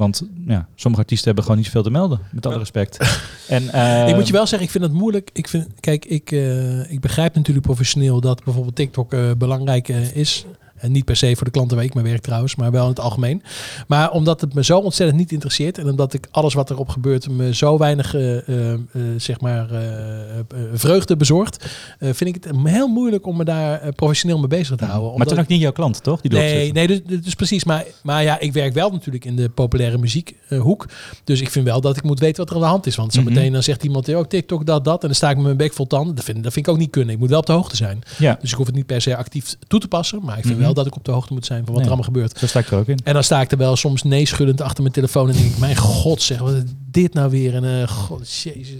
D: Want ja, sommige artiesten hebben gewoon niet zoveel te melden. Met alle respect. En, eh,
B: ik moet je wel zeggen, ik vind het moeilijk. Ik vind, kijk, ik, eh, ik begrijp natuurlijk professioneel dat bijvoorbeeld TikTok eh, belangrijk is. En niet per se voor de klanten waar ik mee werk trouwens, maar wel in het algemeen. Maar omdat het me zo ontzettend niet interesseert en omdat ik alles wat erop gebeurt me zo weinig eh, eh, eh, zeg maar vreugde bezorgt, vind ik het heel moeilijk om me daar professioneel mee bezig te houden.
D: maar het is
B: Omdat-
D: ook niet jouw klant, toch? Die
B: Nee, nee dus, dus precies. Maar, maar ja, ik werk wel natuurlijk in de populaire muziekhoek. dus ik vind wel dat ik moet weten wat er aan de hand is. Want zo
D: Mhm.
B: meteen dan zegt iemand, oh, TikTok dat, dat. En dan sta ik met mijn bek vol tanden. Dat vind, dat vind ik ook niet kunnen. Ik moet wel op de hoogte zijn.
D: Ja.
B: Dus ik hoef het niet per se actief toe te passen. Maar ik vind
D: Mhm.
B: wel dat ik op de hoogte moet zijn van wat
D: Nee.
B: er allemaal gebeurt.
D: Zo sta ik er ook in.
B: En dan sta ik er wel soms nee schuddend achter mijn telefoon. En denk ik, mijn god zeg, wat is dit nou weer? En eh god, jezus.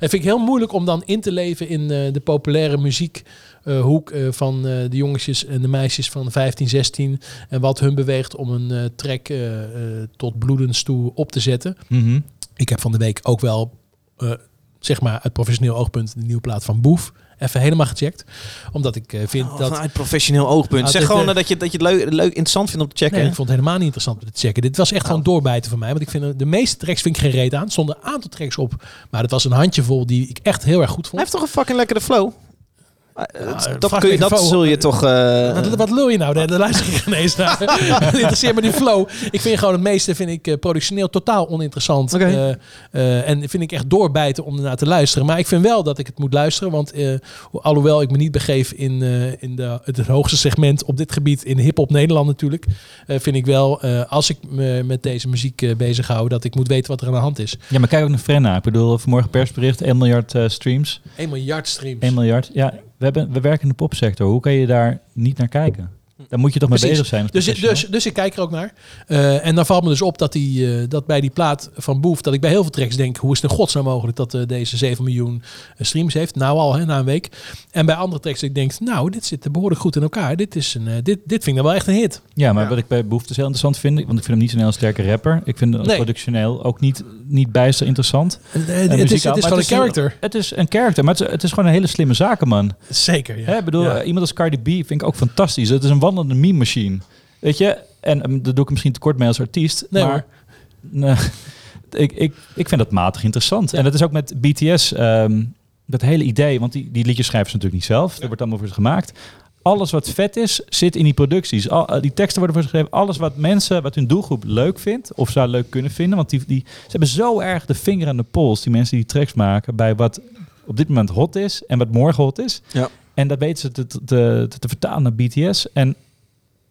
B: En vind ik heel moeilijk om dan in te leven in eh, de populaire muziekhoek eh, van eh, de jongetjes en de meisjes van 15, 16. En wat hun beweegt om een track tot bloedens toe op te zetten.
D: Mhm.
B: Ik heb van de week ook wel, zeg maar uit professioneel oogpunt, de nieuwe plaat van Boef even helemaal gecheckt. Omdat ik eh, vind
A: Oh,
B: dat...
A: vanuit professioneel oogpunt.
B: Nou,
A: zeg gewoon
B: eh,
A: eh, dat je, dat je het leuk, leuk interessant vindt om te checken.
B: Nee, ik vond het helemaal niet interessant om te checken. Dit was echt gewoon doorbijten voor mij. Want ik vind de meeste tracks vind ik geen reet aan. Er stonden een aantal tracks op. Maar het was een handjevol die ik echt heel erg goed vond.
A: Hij heeft toch een fucking lekkere flow? Eh,
B: Ja,
A: dat, dat, kun je, dat zul je toch... eh,
B: Wat, wat lul je nou? Daar, luister ik ineens naar. Het interesseert me die flow. Ik vind gewoon het meeste vind ik, eh, productioneel totaal oninteressant.
A: Oké.
B: Eh, eh, en vind ik echt doorbijten om ernaar te luisteren. Maar ik vind wel dat ik het moet luisteren. Want eh, ho- alhoewel ik me niet begeef in, eh, in de, het hoogste segment op dit gebied in hip-hop Nederland natuurlijk. eh, vind ik wel, eh, als ik me met deze muziek eh, bezig hou, dat ik moet weten wat er aan de hand is.
D: Ja, maar kijk ook naar Frenna. Ik bedoel, vanmorgen persbericht, 1 miljard eh, streams.
B: 1 miljard streams.
D: 1 miljard. Ja, we, hebben, we werken in de popsector. Hoe kan je daar niet naar kijken? Daar moet je toch mee bezig zijn.
B: Dus, dus, dus ik kijk er ook naar. Eh, en dan valt me dus op dat, die, eh, dat bij die plaat van Boef, dat ik bij heel veel tracks denk, hoe is het in godsnaam mogelijk dat eh, deze 7 miljoen streams heeft? Nou al, hè, na een week. En bij andere tracks ik denk, nou, dit zit behoorlijk goed in elkaar. Dit, is een, eh, dit, dit vind ik dan wel echt een hit.
D: Ja, maar wat ik bij Behoefte heel interessant vind, want ik vind hem niet zo'n heel sterke rapper. Ik vind hem
B: Nee.
D: productioneel ook niet, niet bijster interessant.
B: Het is- het is gewoon een character.
D: Het is een character, maar het is, het is gewoon een hele slimme zakenman.
B: Zeker, ja.
D: Hè, ik bedoel,
B: Ja.
D: iemand als Cardi B vind ik ook fantastisch. Het is een wandelende meme machine. Weet je? En um, daar doe ik misschien tekort mee als artiest.
B: Nee,
D: maar nee, ik, ik, ik vind dat matig interessant. En dat is ook met BTS, ehm, dat hele idee. Want die, die liedjes schrijven ze natuurlijk niet zelf. Er wordt allemaal voor ze gemaakt. Alles wat vet is, zit in die producties. Al, eh, die teksten worden voor ze geschreven. Alles wat mensen, wat hun doelgroep leuk vindt. Of zou leuk kunnen vinden. Want die, die, ze hebben zo erg de vinger aan de pols. Die mensen die tracks maken. Bij wat op dit moment hot is. En wat morgen hot is.
A: Ja.
D: En dat weten ze te, te, te, te vertalen naar BTS. En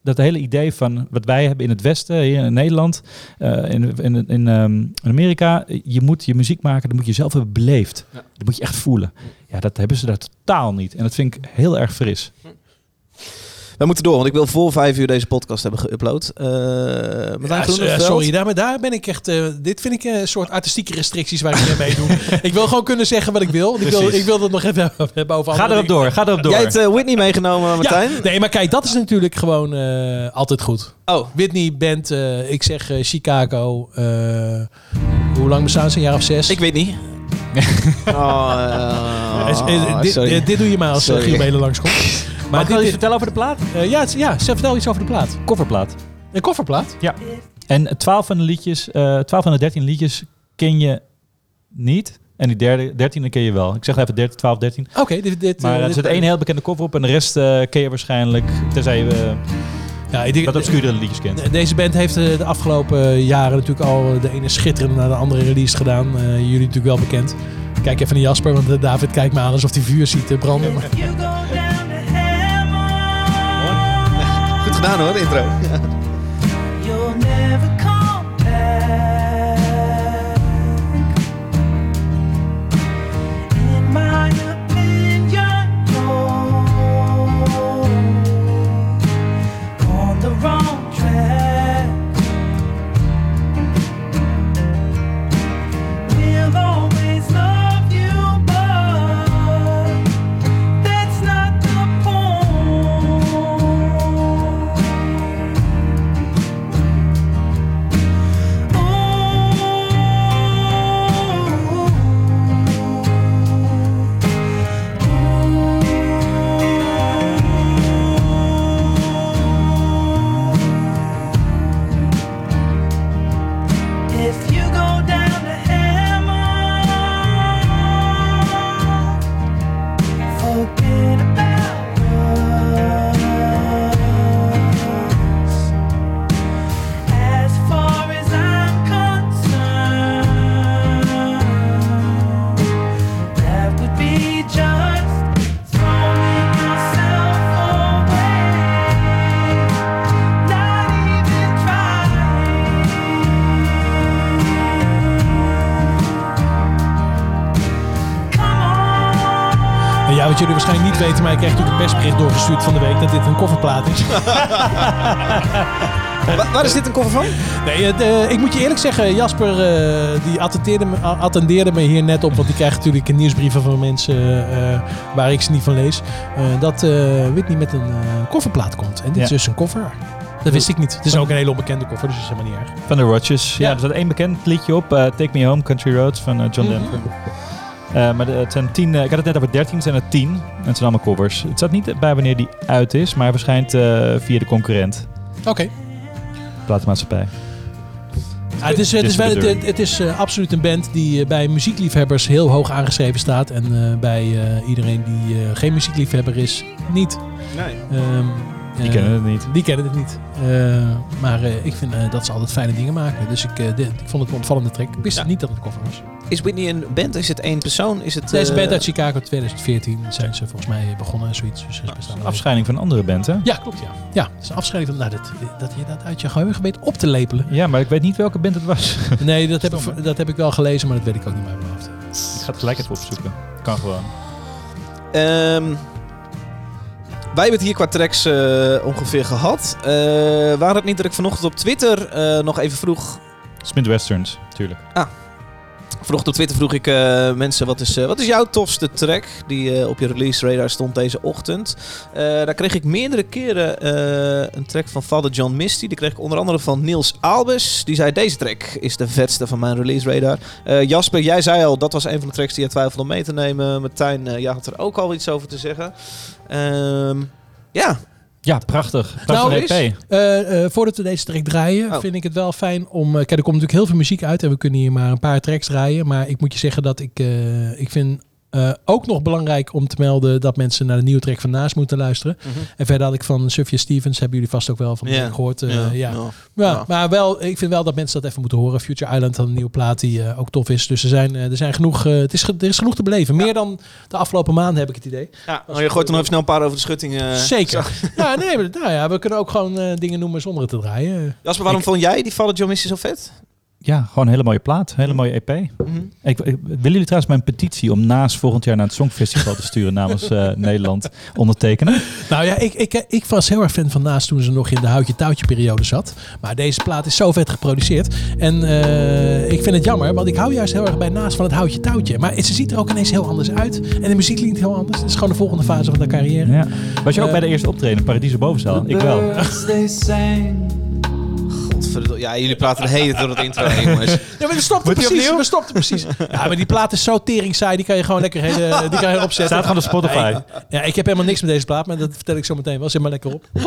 D: dat hele idee van wat wij hebben in het Westen, hier in Nederland, eh, in, in, in, ehm, in Amerika, je moet je muziek maken, dat moet je zelf hebben beleefd. Dat moet je echt voelen. Ja, dat hebben ze daar totaal niet. En dat vind ik heel erg fris.
A: We moeten door, want ik wil voor vijf uur deze podcast hebben geüpload. Eh
B: Ja, eh, sorry, daar, maar daar ben ik echt. eh, dit vind ik een soort artistieke restricties waar ik niet mee doe. ik wil gewoon kunnen zeggen wat ik wil. Ik wil, ik wil dat nog even hebben over
D: Ga erop door, ga erop door.
A: Jij hebt Whitney meegenomen, Martijn.
B: Ja, nee, maar kijk, dat is natuurlijk gewoon eh, altijd goed.
A: Oh.
B: Whitney eh, ik zeg Chicago. eh, hoe lang bestaan ze? Een jaar of zes?
A: Ik weet niet. oh,
B: eh, dit, doe je maar als Giel Belen langskomt.
D: Maar ik wel iets vertellen over de plaat?
B: eh, ja, het- ja, vertel iets over de plaat.
D: Kofferplaat.
B: Een kofferplaat?
D: Ja. En 12 van de liedjes, eh 12 van de 13 liedjes ken je niet. En die derde, 13 ken je wel. Ik zeg even 13, 12, 13.
B: Oké, dit, dit,
D: Maar
B: eh,
D: er
B: dit-
D: zit één heel bekende cover op en de rest eh, ken je waarschijnlijk. Tenzij je
B: Ja, ik denk-
D: wat obscuurdere liedjes kent.
B: Deze band heeft eh, de afgelopen jaren natuurlijk al de ene schitterende naar de andere release gedaan. Eh, jullie natuurlijk wel bekend. Kijk even naar Jasper, want David kijkt me aan alsof hij vuur ziet branden. Maar-
A: Goed gedaan
B: ja, wat jullie waarschijnlijk niet weten, maar ik kreeg natuurlijk een persbericht doorgestuurd van de week dat dit een kofferplaat is.
A: Wa- waar is dit een koffer van?
B: Nee, eh, ik moet je eerlijk zeggen, Jasper eh, die attendeerde me, attendeerde me hier net op, want die krijgt natuurlijk nieuwsbrieven van mensen eh, waar ik ze niet van lees. eh, dat eh, Whitney met een eh, kofferplaat komt. En dit is dus een koffer. Dat wist ik niet. Het is ook een hele onbekende koffer, dus dat is helemaal niet erg.
D: Van de Rodgers. Ja,
B: Ja.
D: er staat één bekend liedje op. eh, Take Me Home, Country Roads van John
B: Mhm.
D: Denver. Eh, maar de- het zijn tien, eh, ik had het net over 13, het zijn er 10. En het zijn allemaal covers. Het staat niet bij wanneer die uit is, maar hij verschijnt eh, via de concurrent.
B: Oké.
D: Platenmaatschappij.
B: Ah, het is, het is, wel, het, het is eh, absoluut een band die bij muziekliefhebbers heel hoog aangeschreven staat. En eh, bij eh, iedereen die eh, geen muziekliefhebber is, niet.
A: Nee.
B: Ehm,
D: Die
B: eh,
D: kennen het niet.
B: Die kennen het niet. Eh, maar eh, ik vind eh, dat ze altijd fijne dingen maken. Dus ik, eh, dit- ik vond het een ontvallende track. Ik wist
A: Ja.
B: niet dat het een koffer was.
A: Is Whitney een band? Is het één persoon? Is het,
B: Deze band uit Chicago 2014 zijn ze volgens mij begonnen en zoiets. Dus al-
D: Afscheiding van een andere band, hè?
B: Ja, klopt ja. Ja, het is een afscheiding van... Nou, dat, dat je dat uit je geheugen weet op te lepelen.
D: Ja, maar ik weet niet welke band het was.
B: Nee, dat heb,
D: Stom,
B: ik, dat heb ik wel gelezen, maar dat weet ik ook niet meer uit mijn hoofd.
D: ik ga het gelijk even opzoeken. Kan gewoon.
A: Ehm, wij hebben het hier qua tracks eh, ongeveer gehad. Eh waren het niet dat ik vanochtend op Twitter eh, nog even vroeg...
D: Smith Westerns, tuurlijk.
A: Vanochtend op Twitter vroeg ik mensen, wat is, wat is jouw tofste track die op je release radar stond deze ochtend? Daar kreeg ik meerdere keren een track van Father John Misty. Die kreeg ik onder andere van Niels Albers. Die zei, deze track is de vetste van mijn release radar. Jasper, jij zei al, dat was een van de tracks die je twijfelde om mee te nemen. Martijn, jij had er ook al iets over te zeggen. Ehm, ja,
D: Ja, prachtig.
B: Nou,
D: EP.
B: Eh, eh, voordat we deze track draaien,
A: Oh.
B: vind ik het wel fijn om... eh, kijk, er komt natuurlijk heel veel muziek uit en we kunnen hier maar een paar tracks draaien. Maar ik moet je zeggen dat ik, eh, ik vind eh, ook nog belangrijk om te melden dat mensen naar de nieuwe track van Naast moeten luisteren. En verder had ik van Sufja Stevens, hebben jullie vast ook wel van gehoord. eh, ja. Ja. maar wel, ik vind wel dat mensen dat even moeten horen. Future Island had een nieuwe plaat die eh, ook tof is. Dus er zijn, er zijn genoeg, het is, er is genoeg te beleven. Meer dan de afgelopen maanden heb ik het idee.
A: Ja, oh, je gooit er nog even snel een paar over de schutting.
B: Zeker. Ja, nee, maar, nou ja, we kunnen ook gewoon dingen noemen zonder het te draaien.
A: Jasper, waarom
B: Ik-
A: vond jij die Father John Misty zo vet?
D: Ja, gewoon een hele mooie plaat. Hele mooie EP.
A: Mhm.
D: Ik, ik, willen jullie trouwens mijn petitie om naast volgend jaar naar het Songfestival te sturen namens eh, Nederland ondertekenen?
B: Nou ja, ik, ik, ik was heel erg fan van Naast toen ze nog in de houtje-touwtje periode zat. Maar deze plaat is zo vet geproduceerd. En eh, ik vind het jammer, want ik hou juist heel erg bij Naast van het houtje-touwtje. Maar ze ziet er ook ineens heel anders uit. En de muziek klinkt heel anders. Het is gewoon de volgende fase van de carrière.
D: Ja. Was je ook
B: Eh,
D: bij de eerste optreden, Paradiso Bovenzaal? Ik wel.
A: Godverdomme. Ja, jullie praten de hele tijd door het intro heen, jongens.
B: Ja, maar we stopten
D: Moet die
B: precies. We stopten precies. Ja, maar die plaat is zo tering saai. Die kan je gewoon lekker hele, die kan je opzetten.
D: Staat gewoon op Spotify.
B: Ja, ik, heb helemaal niks met deze plaat, maar dat vertel ik zo meteen wel. Zet maar lekker op.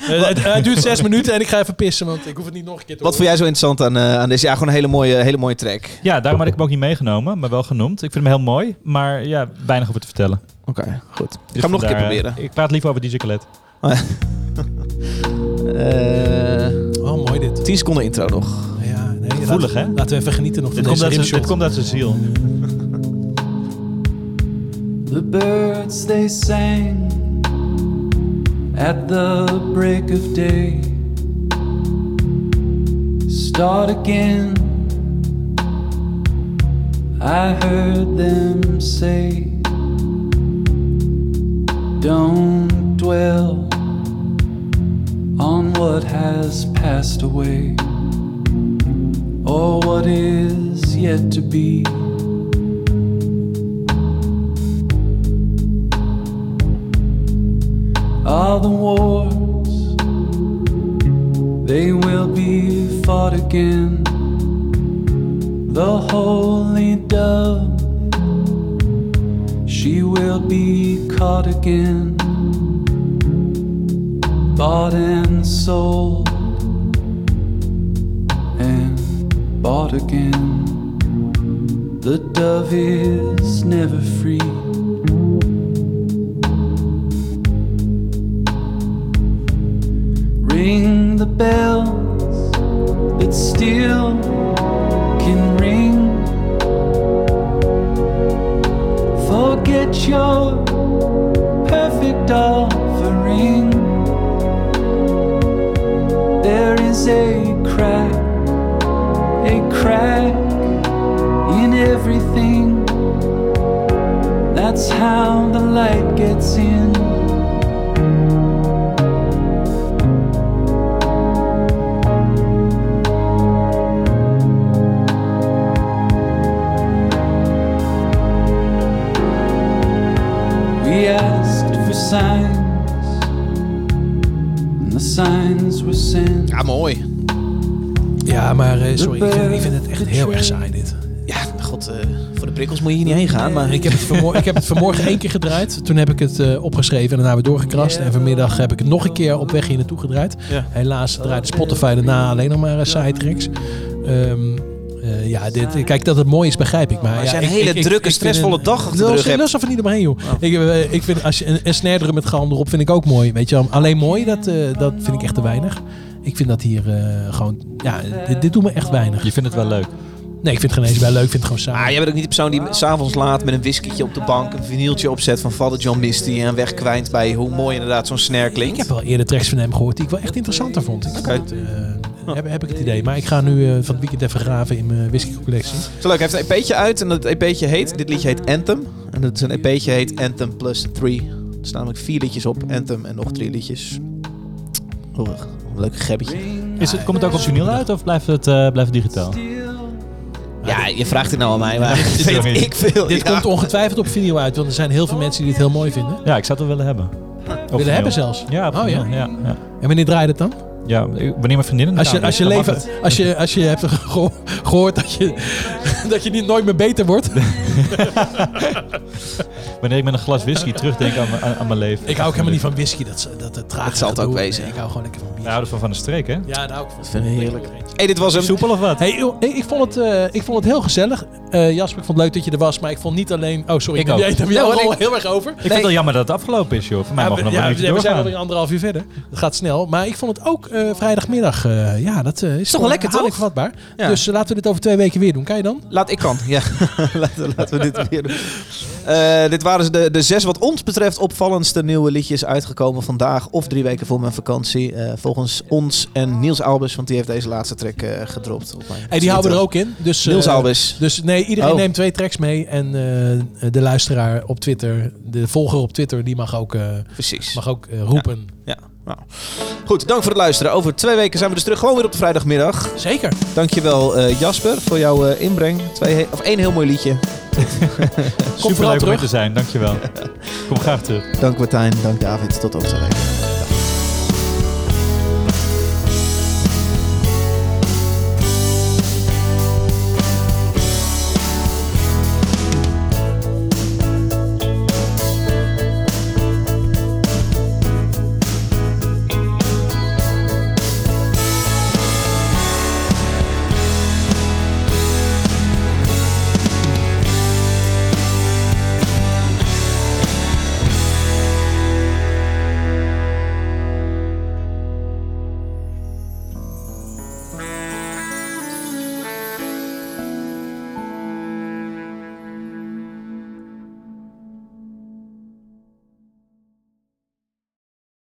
B: Eh, het, het duurt zes minuten en ik ga even pissen, want ik hoef het niet nog een keer te
A: Wat vond jij zo interessant aan, eh, aan deze? Ja, gewoon een hele mooie, hele mooie track.
D: Ja, daarom had ik hem ook niet meegenomen, maar wel genoemd. Ik vind hem heel mooi, maar ja, weinig over te vertellen.
A: Oké, goed. Ik
D: Dus
A: ga hem nog een keer proberen.
D: Ik praat liever over DJ Khaled.
A: Eh,
B: Oh, dit.
A: 10 seconden intro nog.
B: Ja, nee,
D: Gevoelig,
B: laten,
D: hè?
B: Laten we even genieten nog van
D: Dit komt,
B: deze
D: uit
B: rimshot.
D: dit komt uit zijn ziel.
C: The birds they sang at the break of day. Start again. I heard them say, Don't dwell on what has passed away or what is yet to be. All the wars, they will be fought again. The holy dove, she will be caught again. Bought and sold and bought again. The dove is never free. Ring the bells that still can ring. Forget your perfect offering. Is a crack, a crack in everything. That's how the light gets in. We asked for signs, and the signs were sent.
A: Ja, mooi.
B: Ja, maar eh, sorry, ik vind, ik vind het echt heel erg saai dit.
A: Ja, god, eh, voor de prikkels moet je hier niet heen gaan. Maar
B: Ik heb, het vanmorgen, ik heb het vanmorgen één keer gedraaid. Toen heb ik het eh, opgeschreven en daarna weer doorgekrast. En vanmiddag heb ik het nog een keer op weg hier naartoe gedraaid.
A: Ja.
B: Helaas draaide Spotify daarna alleen nog maar uh, sidetracks. Ehm, eh, ja, dit, kijk, dat het mooi is, begrijp ik. Maar
A: als
B: ja, ik-
A: hele
B: ik- ik-
A: drukke,
B: ik
A: stressvolle
B: een-
A: dag achter de rug
B: er niet omheen, joh. Ik, eh, ik vind als je een, een snare drum met galm erop vind ik ook mooi. Weet je, alleen mooi, dat, eh, dat vind ik echt te weinig. Ik vind dat hier eh, gewoon, ja, dit, dit doet me echt weinig.
D: Je vindt het wel leuk.
B: Nee, ik vind het geen eens wel leuk. Ik vind het gewoon saai.
A: Maar jij bent ook niet de persoon die s'avonds laat met een whiskietje op de bank een vinyltje opzet van Father John Misty en wegkwijnt bij hoe mooi inderdaad zo'n snare klinkt.
B: Ik heb wel eerder tracks van hem gehoord die ik wel echt interessanter vond. Ik
A: Oké.
B: vond het, eh, heb, heb ik het idee. Maar ik ga nu eh, van het weekend even graven in mijn whisky-collectie.
A: Zo leuk, hij heeft een EP'tje uit en dat EP'tje heet, dit liedje heet Anthem. En het is een EP'tje heet Anthem plus 3. Er staan namelijk vier liedjes op, Anthem en nog drie liedjes. Oh, een leuk gebbetje.
D: Is het, komt het ook op vinyl uit of blijft het, eh, blijft het digitaal?
A: Ja, je vraagt het nou aan mij, maar
D: Ja,
A: weet ik veel.
B: Dit
A: ja.
B: komt ongetwijfeld op vinyl uit, want er zijn heel veel mensen die dit heel mooi vinden.
D: Ja, ik zou het wel willen hebben. Op
B: Willen
D: vinyl.
B: hebben zelfs.
D: Ja, op
B: Oh, ja?
D: ja. ja.
B: En wanneer draai je het dan?
D: Ja, wanneer mijn vriendin
B: Als je, als je, leven, als je, als je hebt geho- gehoord dat je, dat je niet nooit meer beter wordt.
D: Wanneer ik met een glas whisky terugdenk aan, mijn- aan, aan mijn leven.
B: Ik hou ook helemaal niet van whisky, dat, dat, dat traag
A: Dat zal het ook wezen.
B: Ik hou gewoon lekker van bier.
D: Ja, houdt van van de streek, hè?
B: Ja, daar hou ik van.
A: Dat vind ik heerlijk. Hey, dit was hem.
D: Soepel of wat?
B: Hey, ik, ik, vond het, eh, ik vond het heel gezellig. Eh, Jasper, ik vond het leuk dat je er was, maar ik vond niet alleen... Oh, sorry,
D: Ik ook.
B: jij daar
A: Ja,
B: al heel erg over.
D: Ik vind het wel jammer dat het afgelopen is, joh. Voor mij
B: Ja,
D: mogen we nog
B: ja,
D: een
B: we zijn alweer anderhalf uur verder. Dat gaat snel. Maar ik vond het ook eh, vrijdagmiddag, ja, dat is
A: toch wel lekker, toch?
B: vatbaar. Dus laten we dit over twee weken weer doen. Kan je dan?
A: Laat ik kan, ja. laten, laten we dit weer doen. Eh, dit waren de, de zes wat ons betreft opvallendste nieuwe liedjes uitgekomen vandaag of drie weken voor mijn vakantie. Eh, volgens ons en Niels Albers, want die heeft deze laatste track eh, gedropt. Op mijn
B: Hey, die houden we er ook in. Dus,
A: Niels Albers.
B: Dus nee, iedereen
A: Oh.
B: neemt twee tracks mee. En de luisteraar op Twitter, de volger op Twitter, die mag ook,
A: Precies.
B: mag ook roepen.
A: Ja. Nou. Goed, dank voor het luisteren. Over twee weken zijn we dus terug gewoon weer op de vrijdagmiddag.
B: Zeker.
A: Dankjewel eh Jasper voor jouw eh, inbreng. Twee he- of één heel mooi liedje.
D: Super leuk om
B: terug.
D: er te zijn, dankjewel. Kom graag terug.
A: Dank Martijn, dank David. Tot over twee weken.